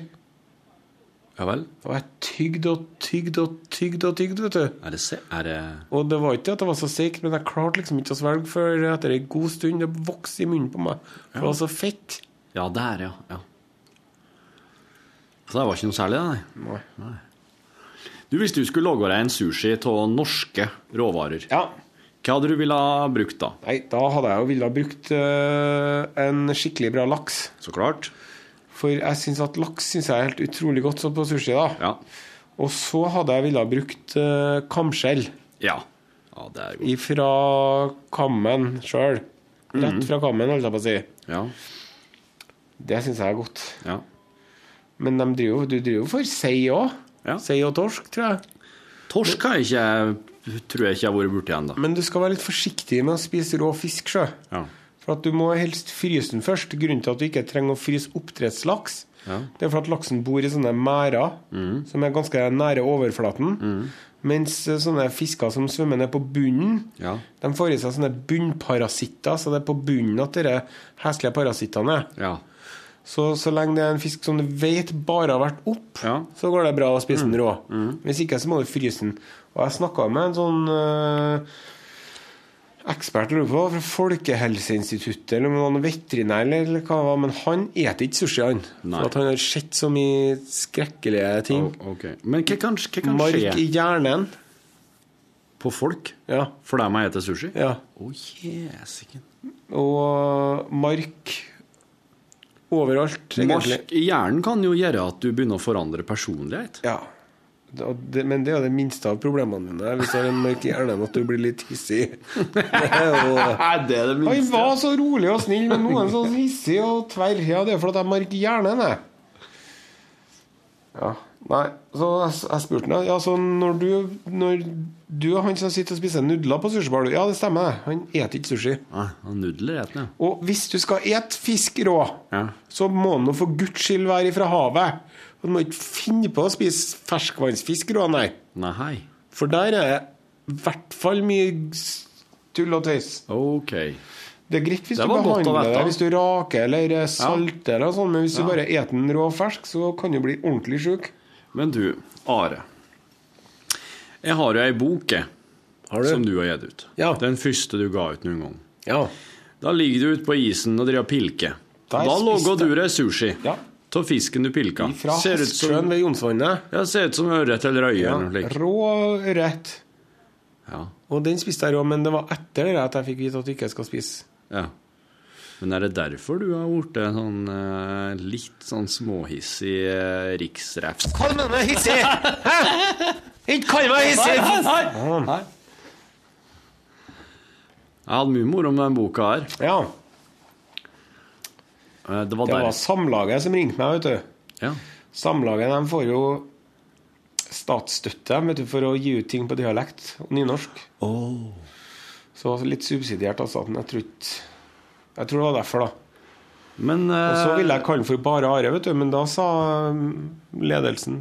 Ja vel. Og jeg tygde og tygde og tygde og tygde, vet du. Er det se... Er det Og det var ikke at det var så seigt, men jeg klarte liksom ikke å svelge før etter ei god stund. Det vokste i munnen på meg. For det var så fett. Ja, der, ja. ja. Så det var ikke noe særlig, det, nei. Nei. Du, Hvis du skulle lage deg en sushi av norske råvarer, Ja. Hva hadde du ville ha brukt da? Nei, da hadde jeg jo ville ha brukt øh, en skikkelig bra laks. Så klart. For jeg syns at laks synes jeg er helt utrolig godt sånn på sushi. da Ja. Og så hadde jeg ville ha brukt øh, kamskjell Ja. Ja, det er godt. ifra kammen sjøl. Rett fra kammen, holdt jeg på å si. Ja. Det syns jeg er godt. ja. Men de driver, du driver for sei òg. Ja. Sei og torsk, tror jeg. Torsk har jeg ikke tror jeg ikke jeg har vært borti ennå. Men du skal være litt forsiktig med å spise rå fisk, sjø. Ja. For at du må helst fryse den først. Grunnen til at du ikke trenger å fryse oppdrettslaks, Ja. det er for at laksen bor i sånne merder som er ganske nære overflaten. Mens eh, sånne fisker som svømmer ned på bunnen, Ja. de får i seg sånne bunnparasitter. Så det er på bunnen at de heslige parasittene er. ja. Så så lenge det er en fisk som du vet bare har vært opp, Ja. så går det bra å spise den rå. Hvis ikke, så må du fryse den. Og jeg snakka med en sånn øh, ekspert lurer på, fra Folkehelseinstituttet eller om noen veterinær, eller hva det var, men han eter ikke sushi, han. Nei. For at han har sett så mye skrekkelige ting. Oh, okay. Men hva kan, hva kan Mark skje i hjernen. på folk Ja. for dem jeg spiser sushi? ja. Å, jesiken. Og mark overalt, egentlig. Mark i hjernen kan jo gjøre at du begynner å forandre personlighet. Ja. Det, men det er det minste av problemene dine. Hvis du har en mark i at du blir litt hissig. Det er jo Er det minste. Han var så rolig og snill, men nå er han så hissig og tverr. Ja, det er fordi jeg i hjernen, jeg. Ja. Nei, så jeg, jeg spurte ham. ja, så når du, når du og han som sitter og spiser nudler på sushibar Ja, det stemmer. det. Han eter ikke sushi. Nei, han nudler etter den, Og hvis du skal ete fisk rå, ja. så må han nå for guds skyld være ifra havet. Du må ikke finne på å spise ferskvannsfisk rå, nei. Nei. For der er det i hvert fall mye tull og tøys. Ok. Det er greit hvis du behandler det, hvis du raker eller salter, salter eller sånn, men hvis du bare eter den rå fersk, så kan du bli ordentlig sjuk. Men du, Are. Jeg har jo ei bok Har du? som du har gitt ut. Ja. Den første du ga ut noen gang. Ja. Da ligger du ute på isen og driver og pilker. Da lager du deg sushi Ja. Av fisken du pilka. Fra Ser ut Hestsjøen som, ved Jonsvannet. ja, ser ut som ørret eller øye. Ja. Rå ørret. Ja. Og den spiste jeg rå, men det var etter det at jeg fikk vite at du ikke skal spise. ja. Men er det derfor du har blitt sånn eh, litt sånn småhissig uh, riksrefs? Kall meg hissig! Hæ? Ikke kall meg hissig! Nei. Jeg hadde mye moro med den boka her. Ja, Eh, Det var det var Samlaget som ringte meg, vet du. Ja. Samlaget de får jo statsstøtte vet du, for å gi ut ting på dialekt og nynorsk. Så litt subsidiert av staten. Jeg tror Jeg tror det var derfor, da. Men Og så eh, ville jeg kalle den for Bare Are, vet du, men da sa mm, ledelsen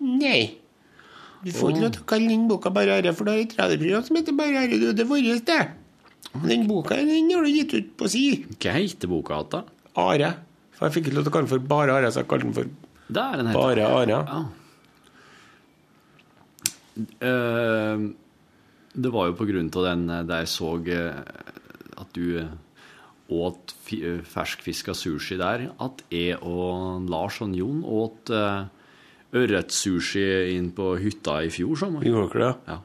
Nei. Du får ikke lov til å kalle den boka Bare Are, for du har et radioprogram som heter Bare Are. Det er vårt, det. Den boka den har du gitt ut på si. Hva heter boka igjen, da? Are. For jeg fikk ikke lov til å kalle den for Bare Are, så jeg kalte den for den. Bare Are. Ja. Eh, det var jo på grunn av den eh, der jeg så eh, at du åt fi- ferskfiska sushi der, at jeg og Lars og Jon åt uh, ørretsushi inn på hytta i fjor sommer. Gjorde dere det? Ja.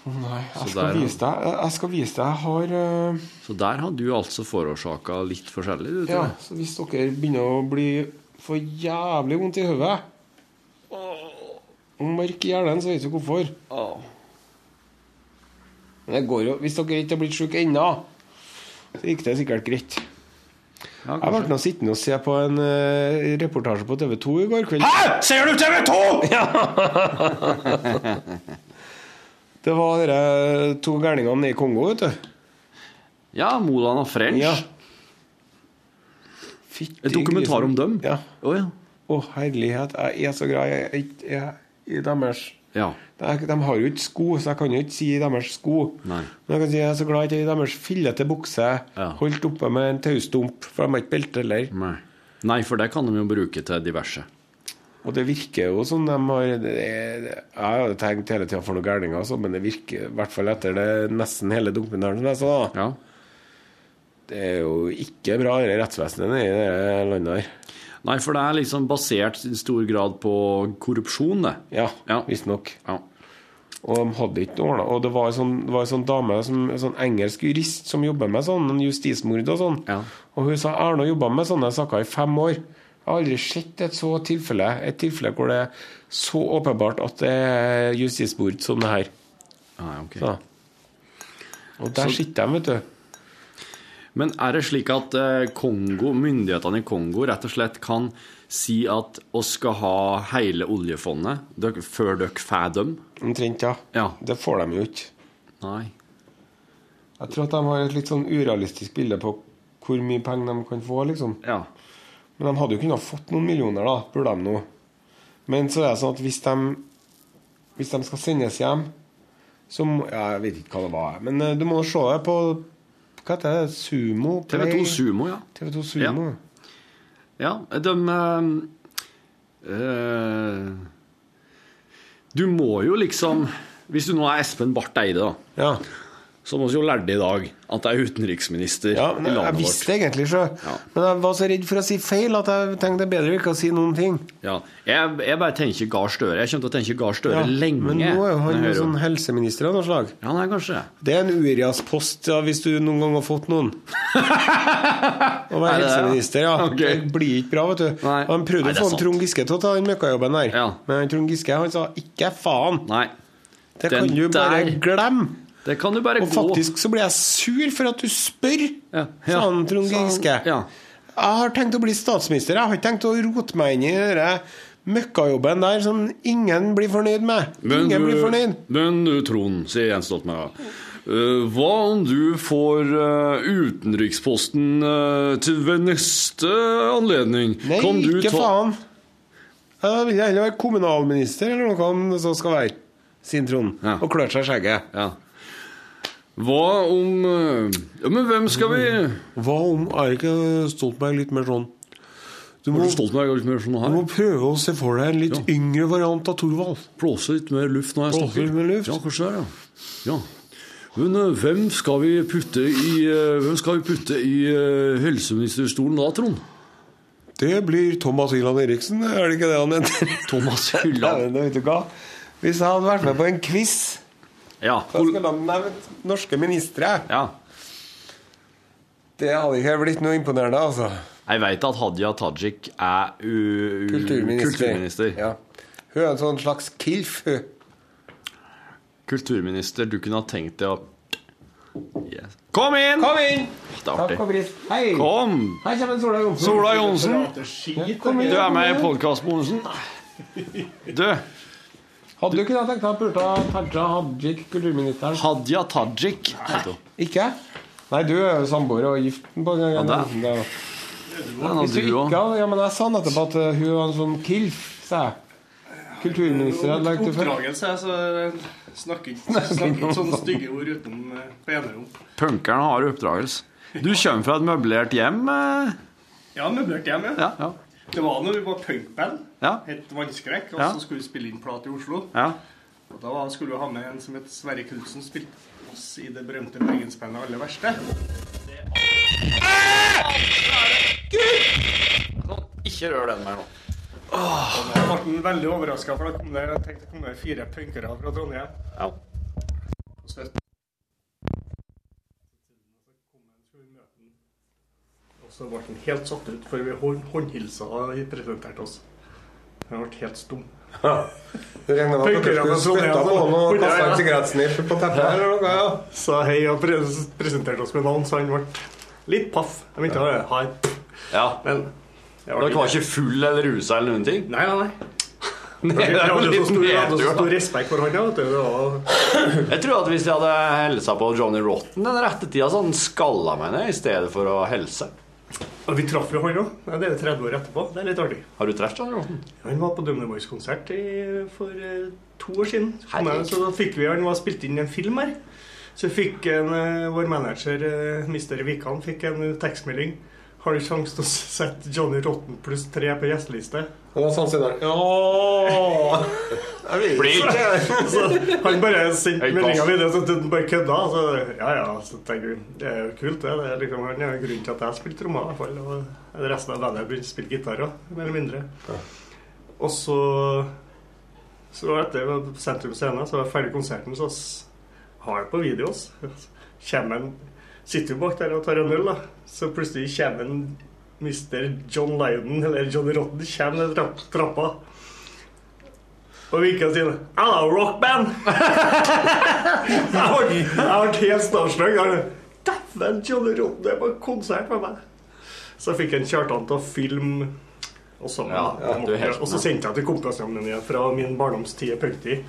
Nei, jeg skal der, vise deg. Jeg skal vise deg. Jeg har uh... Så der har du altså forårsaka litt forskjellig, du, Ja, tror jeg. så hvis dere begynner å bli for jævlig vondt i hodet og mørk i hjernen, så vet du hvorfor. Men det går jo, Hvis dere ikke har blitt syke ennå, så gikk det sikkert greit. Ja, Jeg ble nå sittende og se på en uh, reportasje på TV 2 i går kveld. Hæ?! Ser du TV 2?! Det var de to gærningene i Kongo, vet du. Ja, Moland og French. Ja. Et dokumentar om dem? Ja. Å ja. oh, herlighet. Jeg er så glad jeg, jeg, jeg, i deres ja. de, de har jo ikke sko, så jeg kan jo ikke si deres sko. Nei. Men jeg kan si jeg er så glad i deres fillete bukse, Ja. holdt oppe med en taustump, for de har ikke belte heller. Nei. Nei, for det kan de jo bruke til diverse. Og det virker jo som de har det, er- Jeg har jo tenkt hele tida for noen gærninger, altså, men det virker i hvert fall etter det nesten hele dokumentaren som jeg sa, da. Ja. Det er jo ikke bra, det rettsvesenet i det landet her. Nei, for det er liksom basert i stor grad på korrupsjon, det. Ja, Ja. visstnok. Ja. Og de hadde ikke ordna. Og det var en sånn, sånn dame, som, en sånn engelsk jurist, som jobber med sånn en justismord og sånn. Ja. Og hun sa Erna jobba med sånne saker i fem år. Jeg har aldri sett et så tilfelle Et tilfelle hvor det er så åpenbart at det er justismord som det her. Ah, okay. ok. Så. Og der Så- sitter de, vet du. Men er det slik at eh, Kongo, myndighetene i Kongo rett og slett kan si at oss skal ha hele oljefondet før dere får dem? Omtrent, ja. Ja. Det får de jo ikke. Nei. Jeg tror at de har et litt sånn urealistisk bilde på hvor mye penger de kan få, liksom. Ja. Men de hadde jo kunnet fått noen millioner, da, burde de nå. Men så er det sånn at hvis de, hvis de skal sendes hjem, så må Jeg vet ikke hva det var, men eh, du må se det på Hva heter det? Sumo? Play? TV2 Sumo, ja. TV2 Sumo. Ja, de øh, Du må jo liksom Hvis du nå er Espen Barth Eide, da, Ja. Så må vi jo lærte i dag at det er utenriksminister ja i men jeg visste vårt. egentlig, så. Ja. Men jeg var så redd for å si feil at jeg tenkte det er bedre ikke å si noen ting. Ja. Jeg, jeg bare tenker Gahr Støre. Jeg kommer til å tenke Gahr Støre Ja, lenge. Men nå er jo han jo sånn helseminister av noe slag. Ja, nei, kanskje det. Det er en Urias-post ja, hvis du noen gang har fått noen. Å være Er helseminister, ja. Okay. Det blir ikke bra, vet du. Nei. Han prøvde Nei, å få sant. Trond Giske til å ta den møkkajobben der. Ja. Men Trond Giske han sa 'ikke faen'. Nei. Det Den kan du bare der- glemme. Det kan du bare Og gå faktisk så blir jeg sur for at du spør, Ja, sa ja. han Trond Giske. ja. Jeg har tenkt å bli statsminister. Jeg har ikke tenkt å rote meg inn i den møkkajobben der som ingen blir fornøyd med. ingen blir fornøyd. men du, Trond, sier Jens Stoltenberg. eh, hva om du får eh, utenriksposten eh, til ved neste anledning? Nei, kan du ikke ta faen. Jeg vil heller være kommunalminister eller noe det så skal være. Sier Trond. Ja. Og klør seg i skjegget. Ja. Hva om eh, Ja, men hvem skal vi Hva om er ikke Stoltenberg litt mer sånn Du må, Stoltenberg litt mer sånn du må prøve å se for deg en litt Ja. yngre variant av Thorvald. Blåse litt mer luft når jeg Blåse snakker? litt mer luft? Ja, kanskje det, ja. ja. Men uh, hvem skal vi putte i uh, Hvem skal vi putte i uh, helseministerstolen da, Trond? Det blir Thomas Hylland Eriksen, er det ikke det han heter? Thomas Hylland. Hvis jeg hadde vært med på en quiz, Ja. da skulle de nevnt norske ministre. ja. Det hadde ikke blitt noe imponerende, altså. Jeg veit at Hadia Tajik er u Kulturminister. kulturminister. Ja. Hun er en sånn slags kilf, hun. Kulturminister, du kunne ha tenkt deg å yes. Kom inn! Kom inn! Det er Takk artig. og pris. Hei! Kom! Her kommer Sola Johnsen. Sola Johnsen, du er med i podkastbonusen. Du, Hadde du ikke da tenkt deg å pulte Taja Hajik, kulturministeren? Hadia Tajik Nei. Ikke? Nei, du er jo samboer og gift på gang. Ja, det. Ja. Hvis du ikke hadde Ja, men jeg sa nettopp at eh, hun var en sånn kilf, sa jeg. Kulturminister hadde lagt det før. Oppdragelse, så snakker ikke sånne stygge ord uten eh, på enerom. Punkeren har oppdragelse. Du kommer fra et møblert hjem? eh? Ja, møblert hjem, ja. Ja. ja. Det var når vi var punkband. Ja. Het Vannskrekk. Og Ja. så skulle vi spille inn plate i Oslo. ja. Og da skulle vi ha med en som het Sverre Knutsen, spilte oss i det berømte bergensbandet Aller verste. Ikke rør den mer nå. Og da ble han veldig overraska, for da kom det, jeg tenkte, kom det fire punkere fra Trondheim. Ja. Og så Og så ble han helt satt ut, for vi hånd, håndhilsa og presenterte oss. Han ble helt stum. Du regner med at dere skulle spytte på noe og kaste en sigarettsniff på teppet eller noe. ja. Sa hei og pres presenterte oss med navn, så han ble litt paff. Jeg mente å ha et ja. Men jeg Dere var ikke full eller rusa eller noen ting? Nei, nei, nei. Det Jeg er jo litt stor, jeg nedtur, respekt for han. vet du. Jeg tror at hvis de hadde hilsa på Johnny Rotten den rette tida, så hadde han skalla meg ned i stedet for å helse. Og vi traff jo han òg. Det er 30 år etterpå. Det er litt artig. Har du truffet han Rotten? Han var på Dumne Boys-konsert for eh, to år siden. Jeg, så da fikk vi, Han var spilt inn i en film her. Så fikk en, eh, vår manager, eh, Mr. Wikan, fikk en tekstmelding. Har du sjanse til å sette Johnny Rotten pluss tre på gjesteliste? Og da sa han sånn der Ja Jeg ikke. Så han bare sendte meldinga videre, så han bare kødda. Så ja, ja, så tenker vi, det er jo kult, det. det er liksom, han er jo grunnen til at jeg spilte trommer, i hvert fall. Og resten av bandet begynte å spille gitar òg, mer eller mindre. Og så Så etter Sentrum Scene, så var jeg ferdig konserten, så har jeg på video. Så Kommer en Sitter jo bak der og tar en øl, da. Så plutselig kommer en Mr. John Lydon, eller Johnny Rotten, kommer ned trapp, trappa. Og vinker og sier 'Hello, rockband'! jeg ble helt starstruck. Dæven, Johnny Rotten er på konsert med meg! Så fikk jeg Kjartan han til å filme. Og så, Ja, ja, helt og så sendte jeg til kompisene mine fra min barndomstid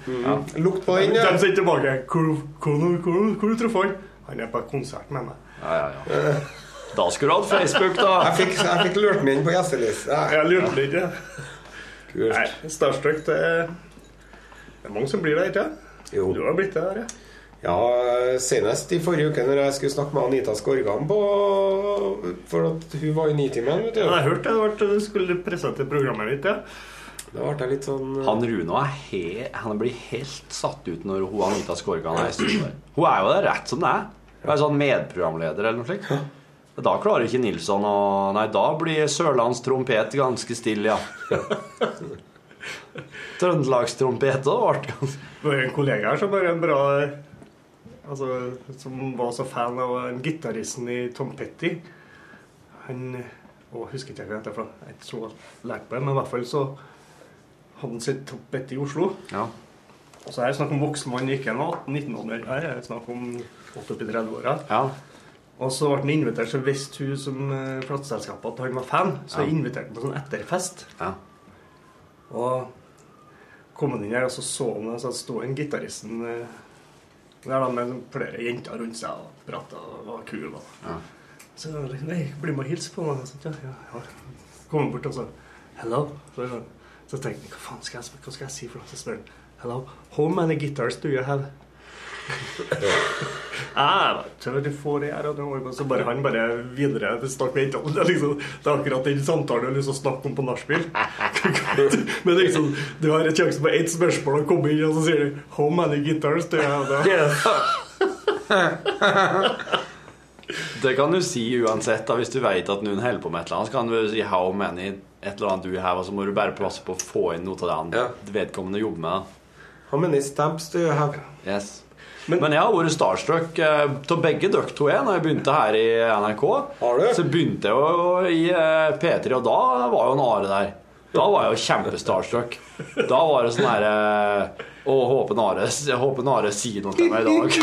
Mm. Ja. Lukt på den. De sendte tilbake. Hvor, hvor, hvor, hvor du traff han? Han er på konsert med meg. Ja, ja, ja. Da skulle du hatt Facebook, da. Jeg fikk, jeg fikk lurt meg inn på gjesteliste. Jeg lurte litt. Ja. Kult. Nei, Starstruck, det er, det er mange som blir det, ikke sant? Jo. Du har blitt det der, ja. Ja, senest i forrige uke når jeg skulle snakke med Anita Skorgan på For at hun var i Nitimen, vet du. Jeg hørte hørt det, du skulle presentere programmet ditt, ja. Da ble jeg litt sånn Han Runo er he han blir helt satt ut når hun Anita Skorgan er i studio. Hun er jo der rett som det er. Hun er sånn medprogramleder eller noe slikt. Da klarer ikke Nilsson å Nei, da blir Sørlands trompet ganske stille, ja. Trøndelagstrompet òg ble ganske Det var en kollega her som bare en bra Altså, som var så fan av gitaristen i Tom Petty. Han Å, husker ikke hva han heter, for jeg ikke så lært på det, men i hvert fall så hadde han sitt Tom Petty i Oslo. Ja. Så er det snakk om voksen mann, ikke en 18-19-åring. Her er det snakk om 8-30-åra. ja. Og så ble han invitert, så visste hun som eh, plateselskapet at han var fan. Så jeg inviterte han på sånn etterfest. ja. Og kom han inn her, og så så han så sto en gitaristen eh, der da med flere jenter rundt seg og prata og var kul. Og. Ja. Så liksom, nei, bli med og hilse på meg. Så, ja, ja, ja. Kom han bort og sa hello. Så, så tenkte han hva faen skal jeg, hva skal jeg si for noe? Så spør han hello, how many guitars do you have? Ah, får det her, og så bare han bare videre snakk med jentene. Det, liksom, det er akkurat den samtalen du har lyst til å snakke om på nachspiel. Men liksom, du har en sjanse på ett spørsmål og kommer inn, og så sier du 'How many guitars do you have?' Det kan du si uansett. da Hvis du vet at noen holder på med et eller annet, så kan du si 'how many' et eller annet du har, og så må du bare passe på å få inn noe av det han Ja. vedkommende jobber med. How many stamps do you have? Yes. Men, jeg har vært starstruck eh, av begge dere to. jeg, Når jeg begynte her i NRK, Har du? så begynte jeg jo i eh, P3, og da var jo en Are der. Da var jeg jo kjempestarstruck. Da var det sånn herre Å, håper Nare, håper Are sier noe til meg i dag.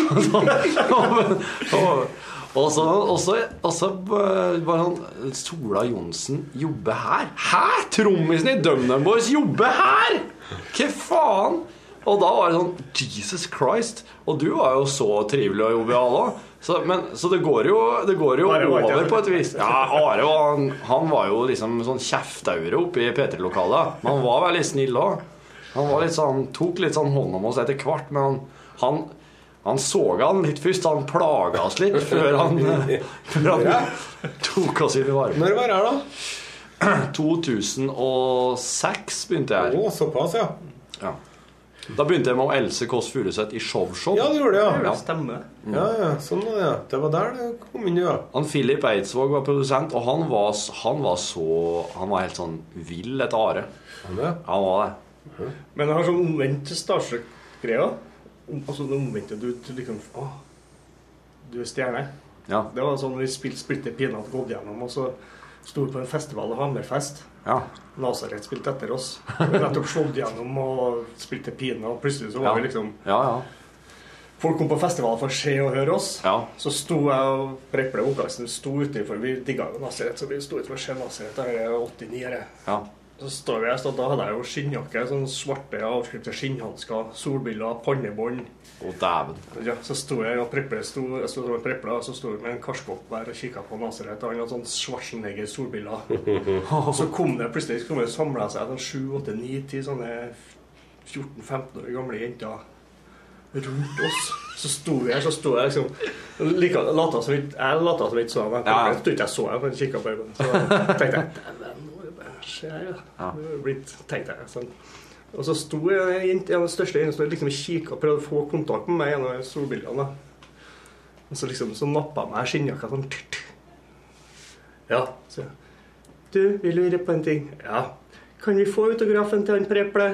og så, og så, og så bare sånn Sola Johnsen jobber her? Hæ?! Trommisen i DumDum Boys jobber her?! Hva faen? Og da var det sånn Jesus Christ. Og du var jo så trivelig og jovial òg. Så, men, så det går jo, det går jo Are over på et vis. Ja, Are var, han, han var jo liksom sånn kjeftaure oppe i P3-lokalet. Men han var veldig snill òg. Han var litt sånn, tok litt sånn hånd om oss etter hvert, men han, han, han så han litt først. Han plaga oss litt før han, før han tok oss i varmen. Når var det her, da? 2006 begynte jeg her. Å, såpass, ja. Ja. Da begynte jeg med Else Kåss Furuseth i showshow. Ja, det gjorde det, ja. Ja. Stemmer. Ja, ja, sånn var det, ja. Det var der det kom inn, ja. Han Philip Eidsvåg var produsent, og han var, han var så Han var helt sånn vill etter Are. Han det? Han var det. Men jeg har sånn omvendt Starstruck-greia. Om- Altså det omvendte du, liksom Å, du er stjerne. Ja. Det var sånn vi spilte Splitter pinadø gått gjennom, og så sto på en festival, og Hammerfest. Ja. Nasaret spilte etter oss. Nettopp slått gjennom og spilte pine, og plutselig så var Ja. vi liksom Ja, ja. Folk kom på festival for å se og høre oss. Ja. Så sto jeg og Preple Vokalisten sto utenfor. Vi digga jo Nasaret, så vi sto utenfor og se Nasaret. Det er 89 her. ja. Så står vi her, så da hadde jeg jo skinnjakke, sånn svarte avskrifter, skinnhansker, solbriller, pannebånd. Å, dæven. Ja, så sto jeg og Preple sto, jeg sto med Preple, og så sto vi med en karskopp der og kikka på Nazaret. Han hadde sånn Schwarzenegger-solbriller. Og så kom det plutselig så kom det samla seg sånn sju, åtte, ni, ti sånne 14-15 år gamle jenter rundt oss. Så sto vi her, så sto jeg liksom like, lata som ikke Jeg lata som ikke så dem. Jeg trodde ikke jeg så dem, men kikka på dem. Så tenkte jeg se her, ja. Blitt, tenkte jeg. Sånn. Og så sto en jente, en av de største jentene som liksom kikka og prøvde å få kontakt med meg gjennom solbildene solbrillene. Og så liksom så nappa jeg meg skinnjakka sånn. Ja, så jeg. Du, vi lurer på en ting. Ja. Kan vi få autografen til han Preple?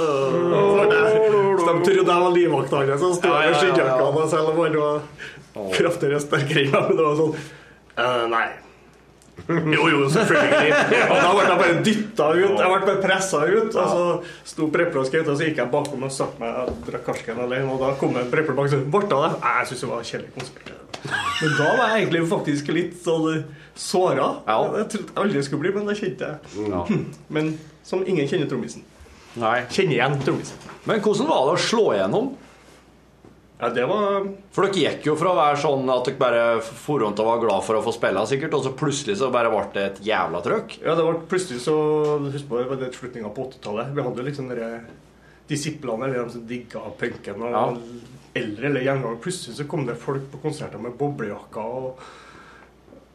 Uh, de trodde jeg var livvakta hans, så sto med ja. skinnjakka selv om han var kraftigere og sterkere enn meg. Men det var sånn uh, Nei. Jo, jo, selvfølgelig. Og da ble jeg bare dytta ut. Jeg ble bare pressa ut. Og så sto Preple og og så gikk jeg bakom og satte meg og drakk karsken alene. Og da kom en Preple bak og sa det? Nei, Jeg syns det var kjedelig konsert. Men da var jeg egentlig faktisk litt sånn såra. Jeg trodde jeg aldri skulle bli, men det kjente jeg. Men som ingen kjenner trommisen. Kjenner igjen trommisen. Men hvordan var det å slå igjennom? Ja, det var For dere gikk jo fra å være sånn at dere bare forhånd til og var glad for å få spille, sikkert, og så plutselig så bare ble det et jævla trøkk. Ja, det var plutselig så Husk på det var det slutninga på 80-tallet. Vi hadde liksom dere disiplene, eller de som digga punken og Ja. eldre eller gjenganger. Plutselig så kom det folk på konserter med boblejakker og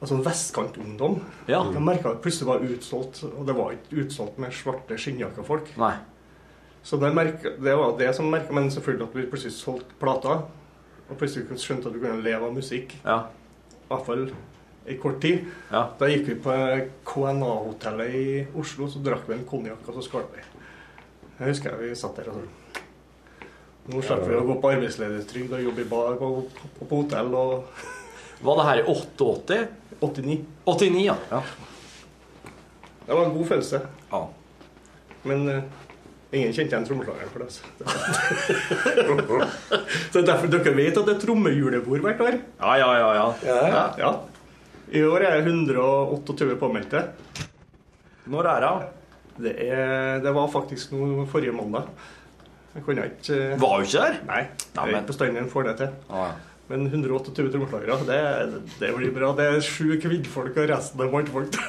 altså vestkantungdom. Ja. Jeg merka at det plutselig var utsolgt, og det var ikke utsolgt med svarte skinnjakkefolk. Nei. Så det, merket, det var det som merka, men selvfølgelig at vi plutselig solgte plater. Og plutselig skjønte at du kunne leve av musikk. Ja. I hvert fall i kort tid. Ja. Da gikk vi på KNA-hotellet i Oslo, så drakk vi en konjakk, og så skåla vi. Jeg husker jeg vi satt der og sånn Nå slipper vi å gå på arbeidsledighetstrygd og jobbe i bar på, på, på hotell og Var det her i 88? 89. 89, ja. ja. Det var en god følelse. ja. Men eh, ingen kjente igjen trommeslageren for det. altså. så derfor dere vet at det er trommehjulebord hvert år? Ja, ja, ja. ja. Ja. ja. I år er det 128 påmeldte. Når er det? Det, er, det var faktisk noe forrige mandag. Jeg kunne ikke eh, Var jo ikke der? Nei, jeg er ikke bestandig en får det til. Ja, Men 128 trommeslagere, det, det blir bra. Det er sju kvinnfolk og resten er mannfolk.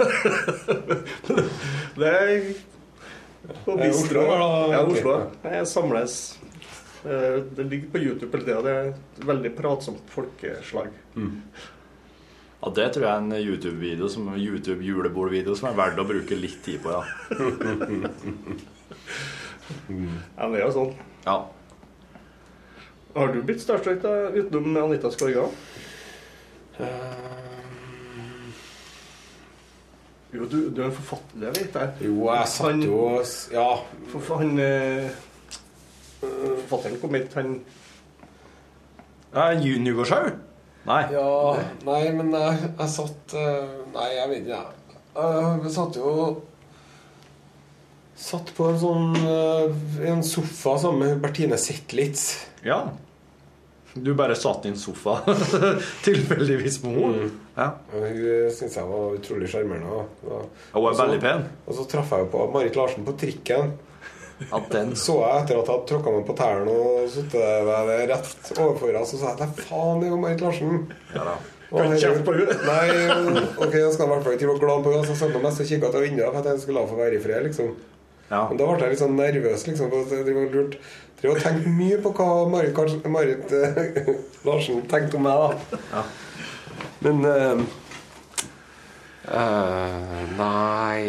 det på Bistro. Ja. Oslo. Jeg samles Eh, Det ligger på YouTube hele tida. Det er et veldig pratsomt folkeslag. Ja, Det tror jeg er en YouTube-video som YouTube-julebordvideo som er verdt å bruke litt tid på, ja. Ja, det er jo sånn. ja. Har du blitt starstruck utenom Anita Skorga? Jo, du, du er en forfatter, det vet jeg. Jo, jeg satt jo Ja. For, for han eh, Forfatteren kom hit, han ja Nygårdshaug? Nei. Ja, nei, men jeg, jeg satt eh, Nei, jeg vet ikke, jeg. Jeg satt jo Satt på en sånn eh, En sofa sammen med Bertine Zetlitz. Ja. Du bare satt i en sofa tilfeldigvis med henne? Ja. Hun syntes jeg var utrolig sjarmerende. Hun er veldig pen. Og så traff jeg jo på Marit Larsen på trikken. Den Så jeg etter at jeg hadde tråkka meg på tærne og sittet ved rett overfor henne, så sa jeg nei, faen, det er jo Marit Larsen. Ja da. Kan kjefte på henne. Nei, ok, jeg skal i hvert fall ikke være glad på henne. Så sendte jeg mest og kikka til vinduet for at jeg skulle la få være i fred, liksom. Ja. Men da ble jeg litt sånn nervøs, liksom. For jeg drev og lurt Drev og tenkte mye på hva Marit, Marit eh, Larsen tenkte om meg, da. Men eh, eh, Nei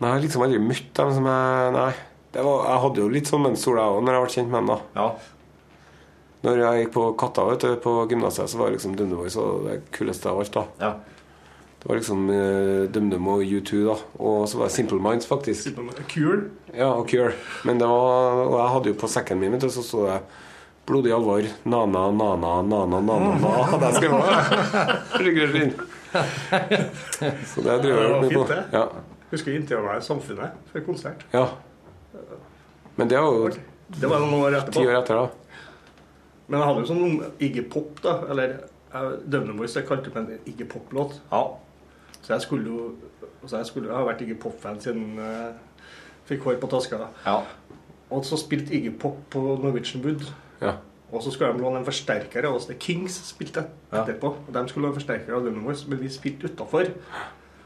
Nei, jeg har liksom aldri møtt dem som jeg Nei. Det var, jeg hadde jo litt sånn mønster, jeg òg, når jeg ble kjent med dem. da Ja. Når jeg gikk på Katta vet du, på gymnaset, så var liksom og det kuleste av alt. da ja. Det var liksom uh, DumDum og U2, da. Og så var det Simple Minds, faktisk. Kul. Ja, og Cure. Men det var Og jeg hadde jo på sekken min, vet du, så sto det Blodig alvor. Nana, nana, nana, nana. na. Hadde jeg skrevet. Så det driver Ja, jeg med på. Ja. Husker inntil meg være Samfunnet for konsert. ja. Men det var jo Det var noen år ti år etter, da. Men jeg hadde jo sånn Iggy Pop, da. Eller Døvne Boys jeg kalte det en Iggy Pop-låt. ja. Så jeg skulle jo altså jeg skulle jo ha vært Iggy Pop-fan siden jeg fikk hår på taska. ja. Og så spilte Iggy Pop på Norwegian Wood. Ja. Og så skulle de låne en forsterker av oss. The Kings spilte Ja. etterpå. Og de skulle låne forsterker av Døvne Boys, men vi spilte utafor.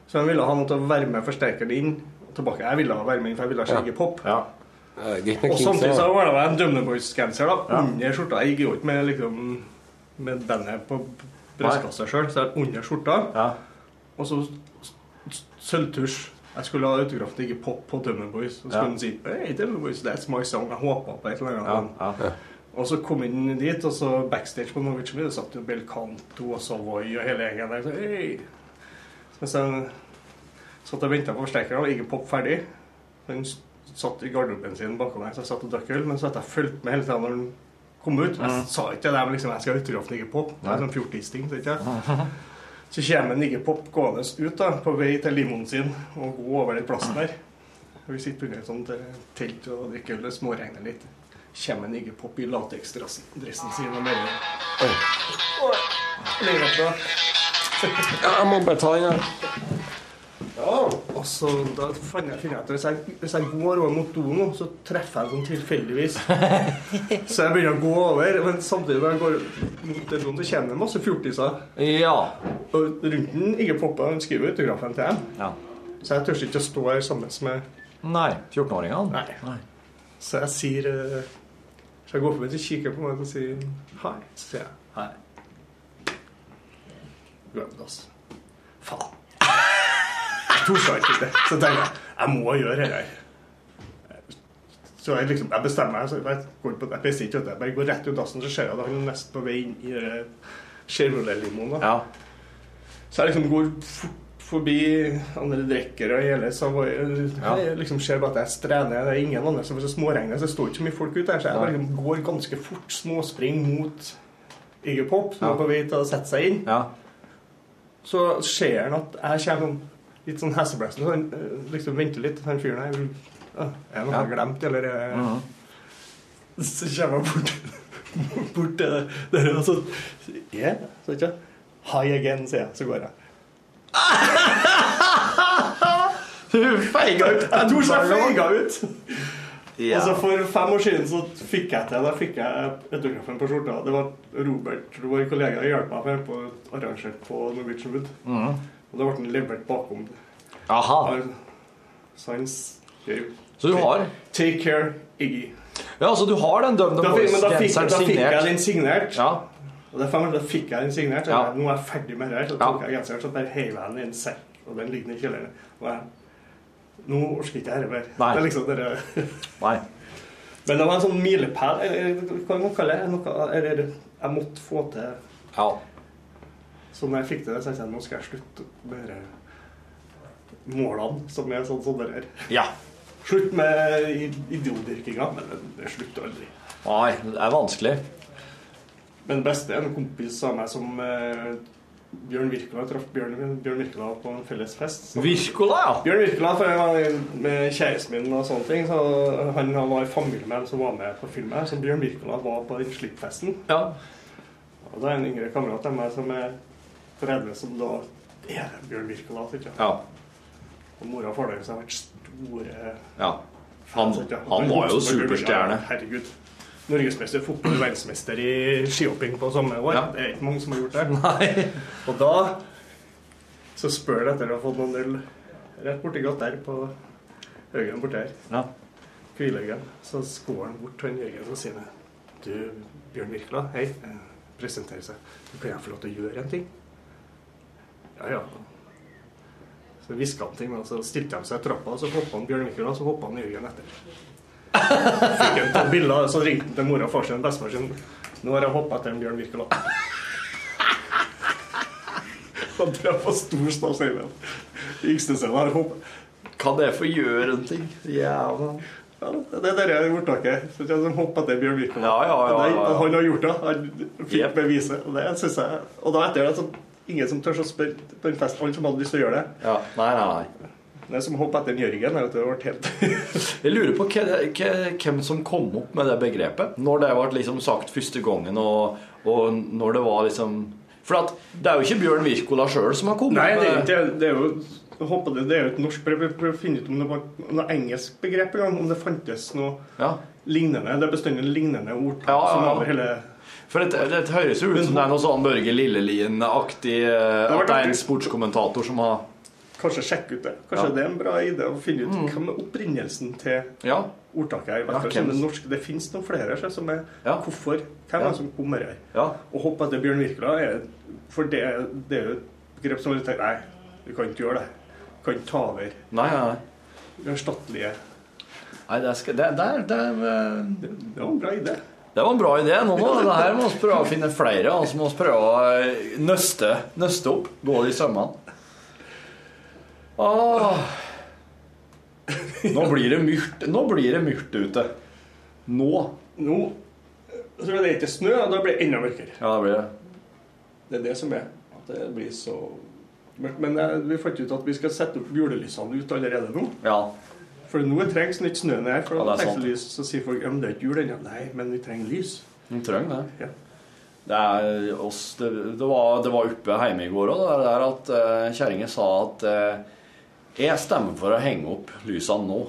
Så de ville ha noe til å være med forsterkeren inn og tilbake. Jeg ville være med inn, for jeg ville ha. Iggy Pop. ja. Eh, Og samtidig så var det en Dømne Boys-genser Ja. under skjorta. Jeg gikk jo ikke med, liksom, med bandet på brystkassa sjøl, så jeg er under skjorta. ja. Og så sølvtusj. Jeg skulle ha autograf til ikke Pop på Dummer Boys. Og så Ja. skulle han si Hey, Dummer Boys, that's my song. Jeg håpa på et eller annet. ja. Og så kom jeg inn dit, og så backstage på Norwich Mid, satt jo Bel Canto og Savoy og hele gjengen der. Så, hey. Mens jeg satt og venta på forsterkeren, og ikke Pop ferdig. Han satt i garderoben sin bakom meg, så jeg satt og drakk øl. Men så hadde jeg fulgt med hele tiden når han kom ut. Jeg sa ikke det, men liksom, jeg skal ha autograf til Iggy Pop. Det er sånn fjortisting, så ikke. Så kommer Iggy Pop gående ut da, på vei til limoen sin og gå over den plassen der. Vi sitter under et sånt eh, telt og drikker øl, og småregner litt. Kommer han ikke Pop i lateksdressen sin og melder Oi. Oi. ja, jeg må bare ta den her. Og så da fant jeg, finner jeg at hvis jeg, hvis jeg går over mot do nå, så treffer jeg sånn tilfeldigvis. Så jeg begynner å gå over, men samtidig når jeg går mot den doen, så kommer det masse fjortiser. ja. Og rundt den ikke popper, han skriver autografen til dem. ja. Så jeg tør ikke å stå her sammen med Nei. 14-åringene? Nei. Så jeg sier eh, Så jeg går forbi, og kikker på meg og sier hei. Så sier jeg hei. Glemte det, altså. Faen. Jeg torde ikke det. Så tenkte jeg jeg må gjøre det her. Så jeg liksom, jeg bestemmer meg. Jeg går på, jeg pisser ikke, jeg bare går rett ut dassen, så ser jeg at han er nesten på vei inn i Chevrolet-limoen. Ja. Så jeg liksom går fort forbi andre drikkere og hele Savoy. Jeg liksom ser bare at jeg strener. Det er ingen andre som er småregner, så det står ikke så mye folk ute her. Så jeg bare liksom går ganske fort, småspring mot Iggy Pop, som Ja. er på vei til å sette seg inn. ja. Så ser han at jeg kommer sånn, litt sånn heseblesten, så han eh, liksom venter litt. Han fyren her Er det noe jeg har glemt, eller uh jeg Mhm. Så kommer jeg bort, bort til det der, og så Ja, så ikke Hi again, sier jeg. Så går jeg. Feiga ut! Jeg tror jeg feiga ut! Ja. Og så For fem år siden så fikk jeg til Da fikk jeg autografen på skjorta. Det var Robert, vår kollega, hjalp meg med på arrangert på Norwegian Wood. Mhm. Og da ble den levert bakom. Aha. Så han Så du har Take care, Iggy. Ja, så du har den Dum voice genseren signert. da fikk, Boys-genseren jeg den signert. Ja. Og er år, da fikk jeg den signert. Ja. nå er jeg ferdig med det her. Så Ja. tok jeg genseren, så bare heiv jeg den i en sekk, og den ligger i kjelleren. Og jeg, nå orker ikke dette mer. Nei. Det er liksom dere Nei. Men det var en sånn milepæl, eller hva man kaller det? Jeg måtte få til Ja. Så når jeg fikk til det, så tenkte jeg nå skal jeg slutte med disse målene som er sånn som det her. ja. Slutt med idiotdyrkinga, men det, slutter aldri. Nei, det er vanskelig. Men det beste er en kompis av meg som eh, Bjørn Wirkola. Jeg traff Bjørn, Bjørn Virkola på en felles fest. Virkola, ja. Bjørn Wirkola for jeg var med kjæresten min og sånne ting. Så han var i familie med en som var med på filmen. Så Bjørn Wirkola var på den slippfesten. ja. Og det er en yngre kamerat av meg som er 30, som da er Bjørn Wirkola. ikke sant? Ja. Og mora og faren hans har vært store Ja. Han, du. han var jo superstjerne. Herregud. Norgesmester i fotball, verdensmester i skihopping på samme år. Ja. Det er ikke mange som har gjort det. Nei. Og da så spør han etter å ha fått noen øl rett borti gata her på Haugen borti her. Ja. Kvilhaugen. Så går han bort til han Jørgen og sier Du, Bjørn Wirkola, hei. Eh, Presenterer seg. Kan jeg få lov til å gjøre en ting? Ja, ja. Så hviska han ting, og så stilte de seg i trappa, og så hoppa han Bjørn Mikkel, og så hoppa han Jørgen etter. Fikk han tatt bilder, så ringte han til mora og far sin, bestefar sin. Nå har jeg hoppa etter en Bjørn Wirkola. Og det var stor stas, sier han. Yngste sønnen har hoppa. Kan det for gjøre en ting? Jævla Ja, det er det ordtaket. Er som hoppa etter Bjørn Wirkola. Ja, ja, ja, ja. Han har gjort det. Han fikk yep. beviset. Og det jeg Og da etter det så ingen som tør å spørre på en fest, alle som hadde lyst til å gjøre det. Ja. Nei, nei, nei. Det er som å hoppe etter en Jørgen. er at Det ble helt Jeg lurer på hvem som kom opp med det begrepet. Når det ble liksom sagt første gangen, og, og når det var liksom For det er jo ikke Bjørn Wirkola sjøl som har kommet Nei, det er, ikke, det er jo håper det, det er jo et norsk brev. prøv, prøver å finne ut om det var noe engelsk begrep. Om det fantes noe Ja. lignende. Det er bestandig lignende ord Ja, ja, som over hele For det, det høres jo ut som det er noe sånn Børge Lillelien-aktig eh, At det er en sportskommentator som har Kanskje sjekke ut det. Kanskje Ja. Mm. det er en bra idé å finne ut hvem er opprinnelsen til Ja. ordtaket her. Ja, hvem- det norske. Det finnes noen flere så, som er Ja. Hvorfor? Hvem er det som kommer her? ja. Å hoppe etter Bjørn Wirkola er For det, det er jo et begrep som alle tenker Nei, du kan ikke gjøre det. Du kan ikke ta over Nei, nei, nei. uerstattelige nei det, skal, det, det, det, eh, Det var en bra idé. Det var en bra idé. Nå må det her må vi prøve å finne flere. Og så må vi prøve å eh, nøste, nøste opp. Gå det i sømmene. Åh. Nå blir det myrt Nå blir det myrt ute. Nå. Nå så blir det ikke snø, og da blir det enda mørkere. Ja, det blir det. Det er det som er. At det blir så mørkt. Men eh, vi fant ut at vi skal sette opp julelysene ut allerede nå. Ja. For nå trengs nytt snø ned. For Ja, lys, så sier folk men det er ikke jul ennå. Nei, men vi trenger lys. Vi trenger det. Ja. Det, er oss, det, det, var, det var oppe hjemme i går òg, det der at uh, kjerringa sa at uh, jeg stemmer for å henge opp lysene nå,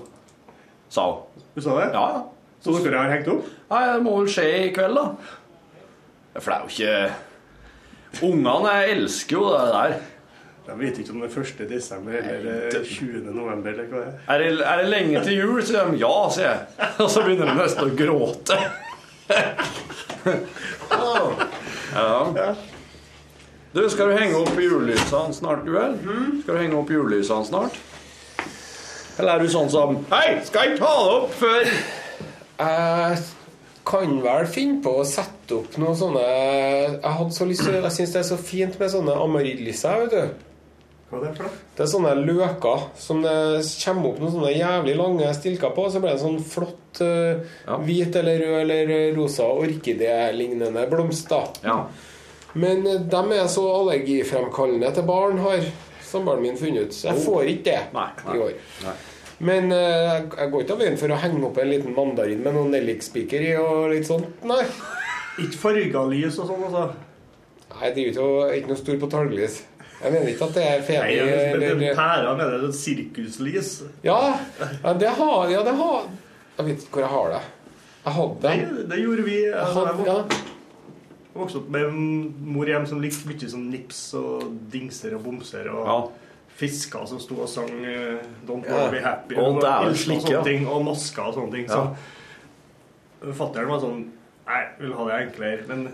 sa hun. Du sa det? Ja, ja. Så dere har hengt opp? Nei, det må vel skje i kveld, da. For det er jo ikke Ungene elsker jo det der. Jeg vet ikke om det er 1. desember eller eh, 20. november eller hva det er. Er det, er det lenge til jul? sier de. Ja, sier jeg. Og så begynner de nesten å gråte. ja. Du, skal du henge opp julelysene snart, du vel? Skal du henge opp julelysene snart? Eller er du sånn som Hei, skal jeg ta det opp før Jeg kan vel finne på å sette opp noen sånne Jeg hadde så lyst til Jeg syns det er så fint med sånne amaryllyser, vet du. Hva er det for noe? Det er sånne løker som det kommer opp noen sånne jævlig lange stilker på. Så blir det en sånn flott uh, Ja. hvit eller rød eller rosa orkidé-lignende blomst. da. Ja. Men eh, de er så allergifremkallende til barn, har samboeren min funnet ut. Så jeg får ikke det Nei, nei, i år. nei. Men uh, jeg- jeg går ikke av veien for å henge opp en liten mandarin med noen nellikspiker i og litt sånt. Nei. Ikke farga lys og sånn, altså? Nei, det er jo ikke, ikke noe stor på talglys. Jeg mener ikke at det er femi er pæra med det sirkuslys. Ja, ja, det har Ja, det har Jeg vet ikke hvor jeg har det. Jeg hadde Det, det. det gjorde vi. Jeg hadde, jeg ja. vokste opp med mor hjem som likte mye sånn nips og dingser og bomser. og Ja. Fisker som sto og sang eh, 'Don't yeah. Be Happy' Og og, det er og slik, ja. ting, og masker og sånne ting. Så Fatter'n var sånn Nei, jeg vil ha det enklere. Men,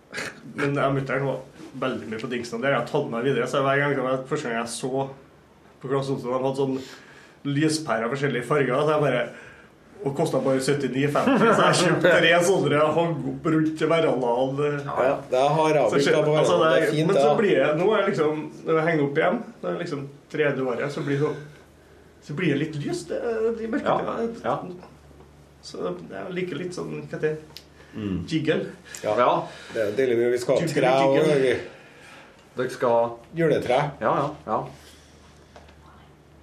men jeg mutter'n var veldig mye på dingsen. Der jeg har tatt meg videre. Så hver gang det var første gang jeg så på Claes Olsson, de hadde sånn lyspærer av forskjellige farger, så jeg bare og kosta bare 79,50, så jeg kjøpte tre sånne og hang opp rundt verandaen. ja, det er jeg Så blitt på altså, hverandre. det Det er, fint, men så blir det Nå er det liksom Når jeg henger opp igjen, det er liksom tredje året, så blir det sånn Så blir det litt lyst det, i mørket. Ja, ja. Så jeg liker litt sånn Hva heter det? Jiggle. ja. Det er deilig når vi skal ha tre og. Dere skal ha juletre. Ja, ja. ja.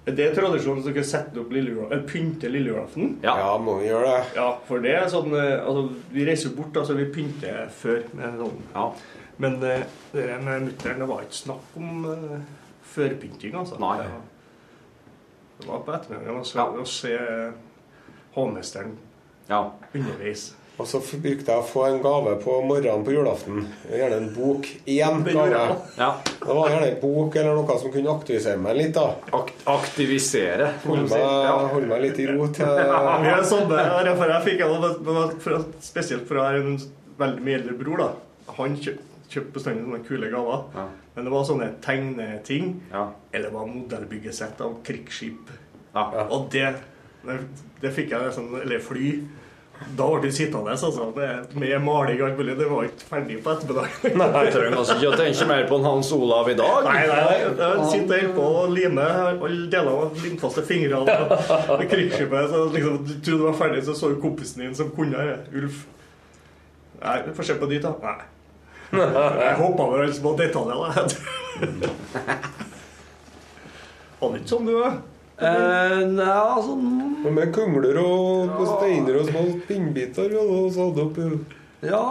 Er det tradisjonen at dere setter opp lille pynter lille julaften? Ja. Ja, må vi gjøre det. Ja, for det er sånn eh, Altså, vi reiser bort, altså vi pynter før med sånn ja. Men eh, det der med mutter'n, det var ikke snakk om uh, førpynting, altså. Nei. Det var- Det var på ettermiddagen å se, å se Hovmesteren underveis. Og så brukte jeg å få en gave på morgenen på julaften. Gjerne en bok. Én gave. Ja. Det var gjerne en bok eller noe som kunne aktivisere meg litt. da Aktivisere. Holde meg, holde meg litt i ro til Ja, vi er sånne, ja, for jeg fikk det var fra, spesielt fra en veldig mye eldre bror. da Han kjøp, kjøpte bestandig sånne kule gaver. Men det var sånne tegneting. Eller det var modellbyggesett av krigsskip. Og det, det, det fikk jeg sånn, Eller fly. Da ble du sittende altså, med, med maling og alt mulig. Det var ikke ferdig på ettermiddagen. Nei, jeg trenger altså ikke å tenke mer på en Hans Olav i dag. Nei, nei. Jeg sitter helt på og limer alle deler av limfaste fingre og krigsskipet. Så liksom, du trodde det var ferdig, så så du kompisen din som kunne det. Ulf. Nei, vi får se på nytt, da. Nei. Jeg hoppa over alle små detaljer. det ikke sånn du var? Eh, nei, altså Med kungler og steiner og små pinnbiter og satt opp Ja.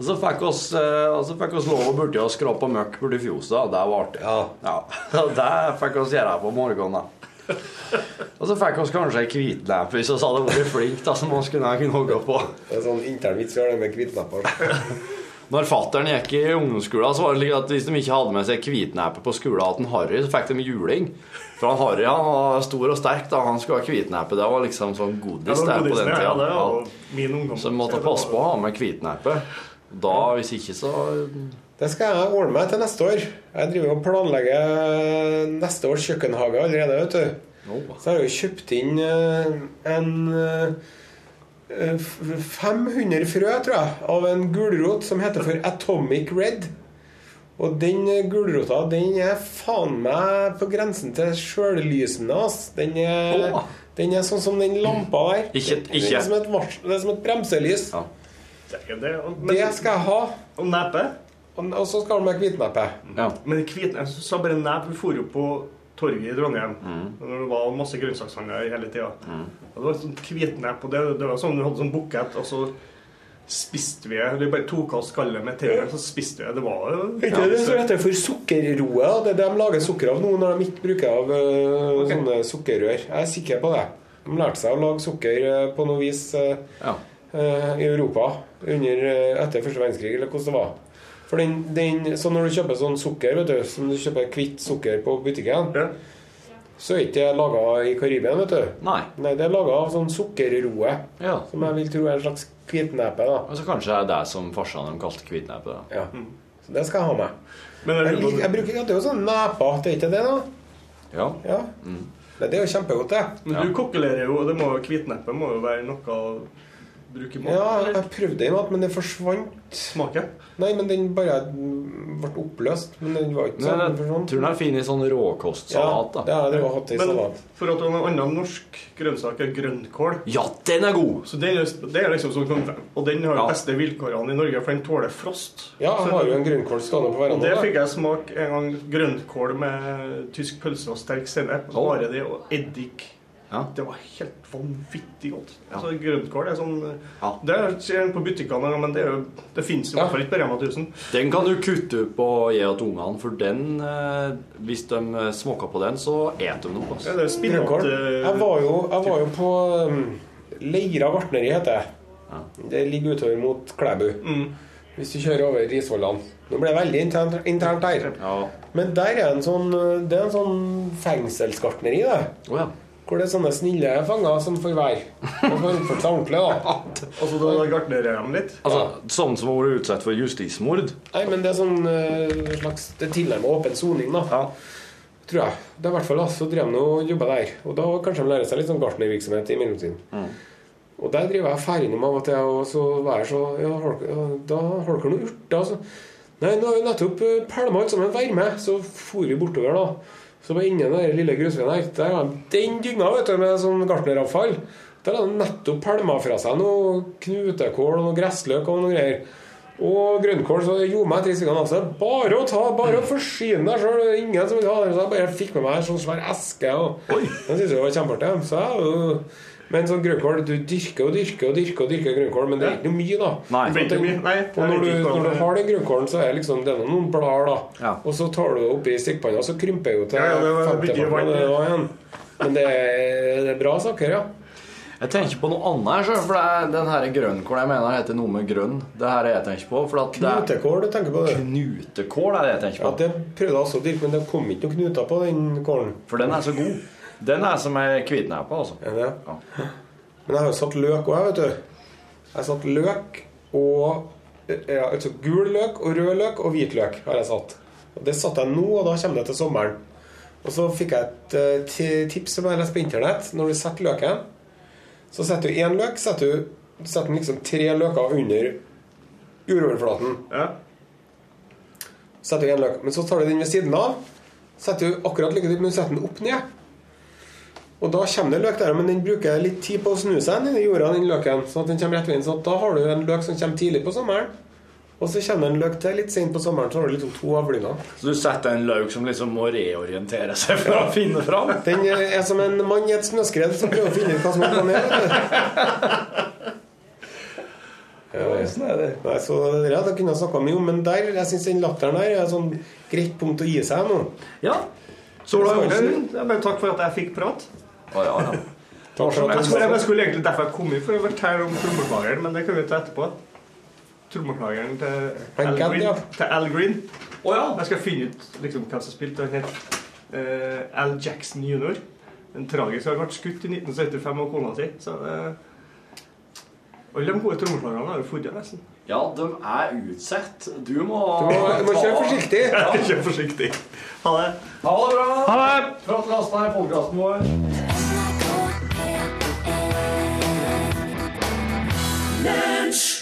Og så fikk oss, eh, og så fikk oss lov å borti og skrape møkk borti fjoset. Det var artig. Ja. Det fikk oss gjøre på morgenen. Og så fikk oss kanskje ei hvitlepp hvis vi hadde vært flinke, da, som vi kunne hogge på. Det er sånn intern vits vi har det med hvitlepper. Når fattern gikk i ungdomsskolen, så var det slik at hvis de ikke hadde med seg hvitneppe på skolen en Harry, så fikk de juling. For han Harry han var stor og sterk, da. Han skulle ha hvitneppe. Det var liksom sånn godis Ja, der på den den ja, det var min. Så vi måtte passe på å ha med hvitneppe. Da, hvis ikke, så Det skal jeg ordne meg til neste år. Jeg driver og planlegger neste års kjøkkenhage allerede. vet du. Så har jeg jo kjøpt inn eh, en eh, 500 frø, tror jeg, av en gulrot som heter for Atomic Red. Og den eh, gulrota den er faen meg på grensen til sjøllysende. Den er, den er sånn som den lampa der. Ikke- Den ikke- er som et, det er som et bremselys. Det, det, Det skal jeg ha. Og nepe? Og, og så skal du med hvitneppe. Men hvit, jeg sa bare nep. Vi dro jo på torget i Trondheim. Når det var masse grønnsakshandlere hele tida. Og Det var sånn kvitnepp, og det, det var sånn du hadde sånn bukett, og så spiste vi Vi bare tok av skallet med tennene, så spiste vi. Det var jo Ikke det som heter for sukkerroe? Det de lager sukker av nå når de ikke bruker av okay. sånne sukkerrør. Jeg er sikker på det. De lærte seg å lage sukker øh, på noe vis ja. øh, i Europa under, øh, etter første verdenskrig, eller hvordan det var. For den, den, så når du kjøper sånn sukker, vet du, som du kjøper hvitt sukker på butikken, så er ikke det laga i Karibia, vet du. Nei. det er laga av sånn sukkerroe, Ja. som jeg vil tro er en slags hvitnepe. da. Og så kanskje det er det som farsan deres kalte hvitnepe. da. Ja. Så det skal jeg ha med. Men jeg, lik- jeg bruker det er jo sånn neper, det er ikke det, da? Ja. Ja. Mm. det er jo kjempegodt, det. Men du kokkelerer jo, det må jo hvitneppe må jo være noe bruke mat. Ja, eller? jeg prøvde i mat, men det forsvant. Smaken? Nei, men den bare ble oppløst. Men den var ikke sånn. jeg tror den er fin i sånn råkostsalat. da. Ja, det har hot hatt i Men salat. for at du har en annen norsk grønnsak er grønnkål. Ja, den er god! Så den er, det er liksom sånn, Og den har de Ja. beste vilkårene i Norge, for den tåler frost. Ja, jeg har jo en grønnkål stående på Og det fikk jeg smake en gang. Grønnkål med tysk pølse og sterk sennep. Bare det og eddik. Det var helt vanvittig godt. Altså, grønnkål er sånn Det ser en på butikkene, men det, er jo, det fins i hvert fall ikke på Rema 1000. Den kan du kutte opp og gi til ungene, for den eh, Hvis de eh, smaker på den, så eter de noe. Ja, det er spinat, eh, Jeg var jo, jeg var jo på um, Leira gartneri, heter det. Det ligger utover mot Klæbu. Hvis du kjører over Risvollan. Nå ble det veldig internt, internt der. Men der er en sånn, det er en sånn fengselsgartneri, det. Hvor det er sånne snille fanger som får være. Og får oppført seg ordentlig, da. Altså, da gartnerer de litt? Altså, Sånne som har vært utsatt for justismord? Nei, men det er sånn uh, slags Det er tilnærmet åpen soning, da. Tror jeg. Det er i hvert fall da, så drev de og jobba der. Og da kanskje de lærer seg litt sånn gartnervirksomhet i mellomtiden. Og der driver jeg fær innom av og til, og så var jeg så Ja, har ja, da har dere noe urter? Altså. Nei, nå har vi nettopp eh, pælma alt sammen vær med. Så for vi bortover, da. Så var inne av den lille grusveien her. Der har de den dynga vet du, med sånn gartneravfall. Der har de nettopp pælma fra seg noe knutekål og noe gressløk og noe greier. Og grønnkål, så jo meg tre stykker. Altså. Bare å ta, bare å forsyne deg sjøl. Ingen som vil ha det. Så jeg bare fikk med meg en sånn svær eske. Og den syntes jeg var kjempeartig. Så jeg men sånn grønnkål, du dyrker og dyrker og dyrker og dyrker grønnkål, men det er ikke noe mye, da. Nei. Det ikke den- mye. Nei, og når du, når du har den grønnkålen, så er det liksom det er noen blader, da. Og så tar du det oppi stekepanna, så krymper jo til Ja, ja, det var 50 mye farten, vann. det var igjen. Men det er, det er bra saker, ja. Jeg tenker på noe annet her, for det er den her grønnkålen jeg mener heter noe med grønn. Det her er jeg tenker på. For at det er Knutekål, du tenker på det? knutekål er det jeg tenker Ja, på. det prøvde jeg også å dyrke, men det kom ikke noen knuter på den kålen. For den er så god. Den er som ei på, altså. Er det? Ja. Men jeg har jo satt løk òg, vet du. Jeg har satt løk og ja, altså Gul løk og rød løk og hvit løk har jeg satt. Og Det satte jeg nå, og da kommer det til sommeren. Og så fikk jeg et eh, tips som jeg leste på internett. Når du setter løken, så setter du én løk, setter du setter liksom tre løker under jordoverflaten. Ja. Setter du en løk. Men så tar du den ved siden av. Setter du akkurat like dypt, men du setter den opp ned. Og da kommer det løk der, men den bruker litt tid på å snu seg inn i jorda, den løken. Sånn at den kommer rett veien. Så da har du en løk som kommer tidlig på sommeren. Og så kommer det en løk til litt sent på sommeren, så har du liksom to avlinger. Så du setter en løk som liksom må reorientere seg for å finne fram? Den er som en mann i et snøskred som prøver å finne ut hva som er planen. ned. Ja, Sånn er det. Nei, så det der hadde jeg snakka mye om, men der, jeg syns den latteren der er et sånn greit punkt å gi seg nå. ja. Sola Ørnen, jeg bare takk for at jeg fikk prat. Å, ja, ja. Jeg skulle, jeg skulle egentlig derfor jeg kom hit, for å fortelle om trommeslageren, men det kan vi ta etterpå. Trommeslageren til Al Green. ja. Til Al Green. Oh, ja. Jeg skal finne ut liksom, hvem som spilte. Han het uh, Al Jackson jr. En tragisk har vært skutt i 1975 av kona si. Så uh, alle de gode trommeslagerne har jo funnet nesten. ja, de er utsatt. Du må Du må, du må kjøre forsiktig. Kjør forsiktig. Ha det. Ha det bra. Ha det. Prat med oss der, podkasten vår. NRK P1 Mensch.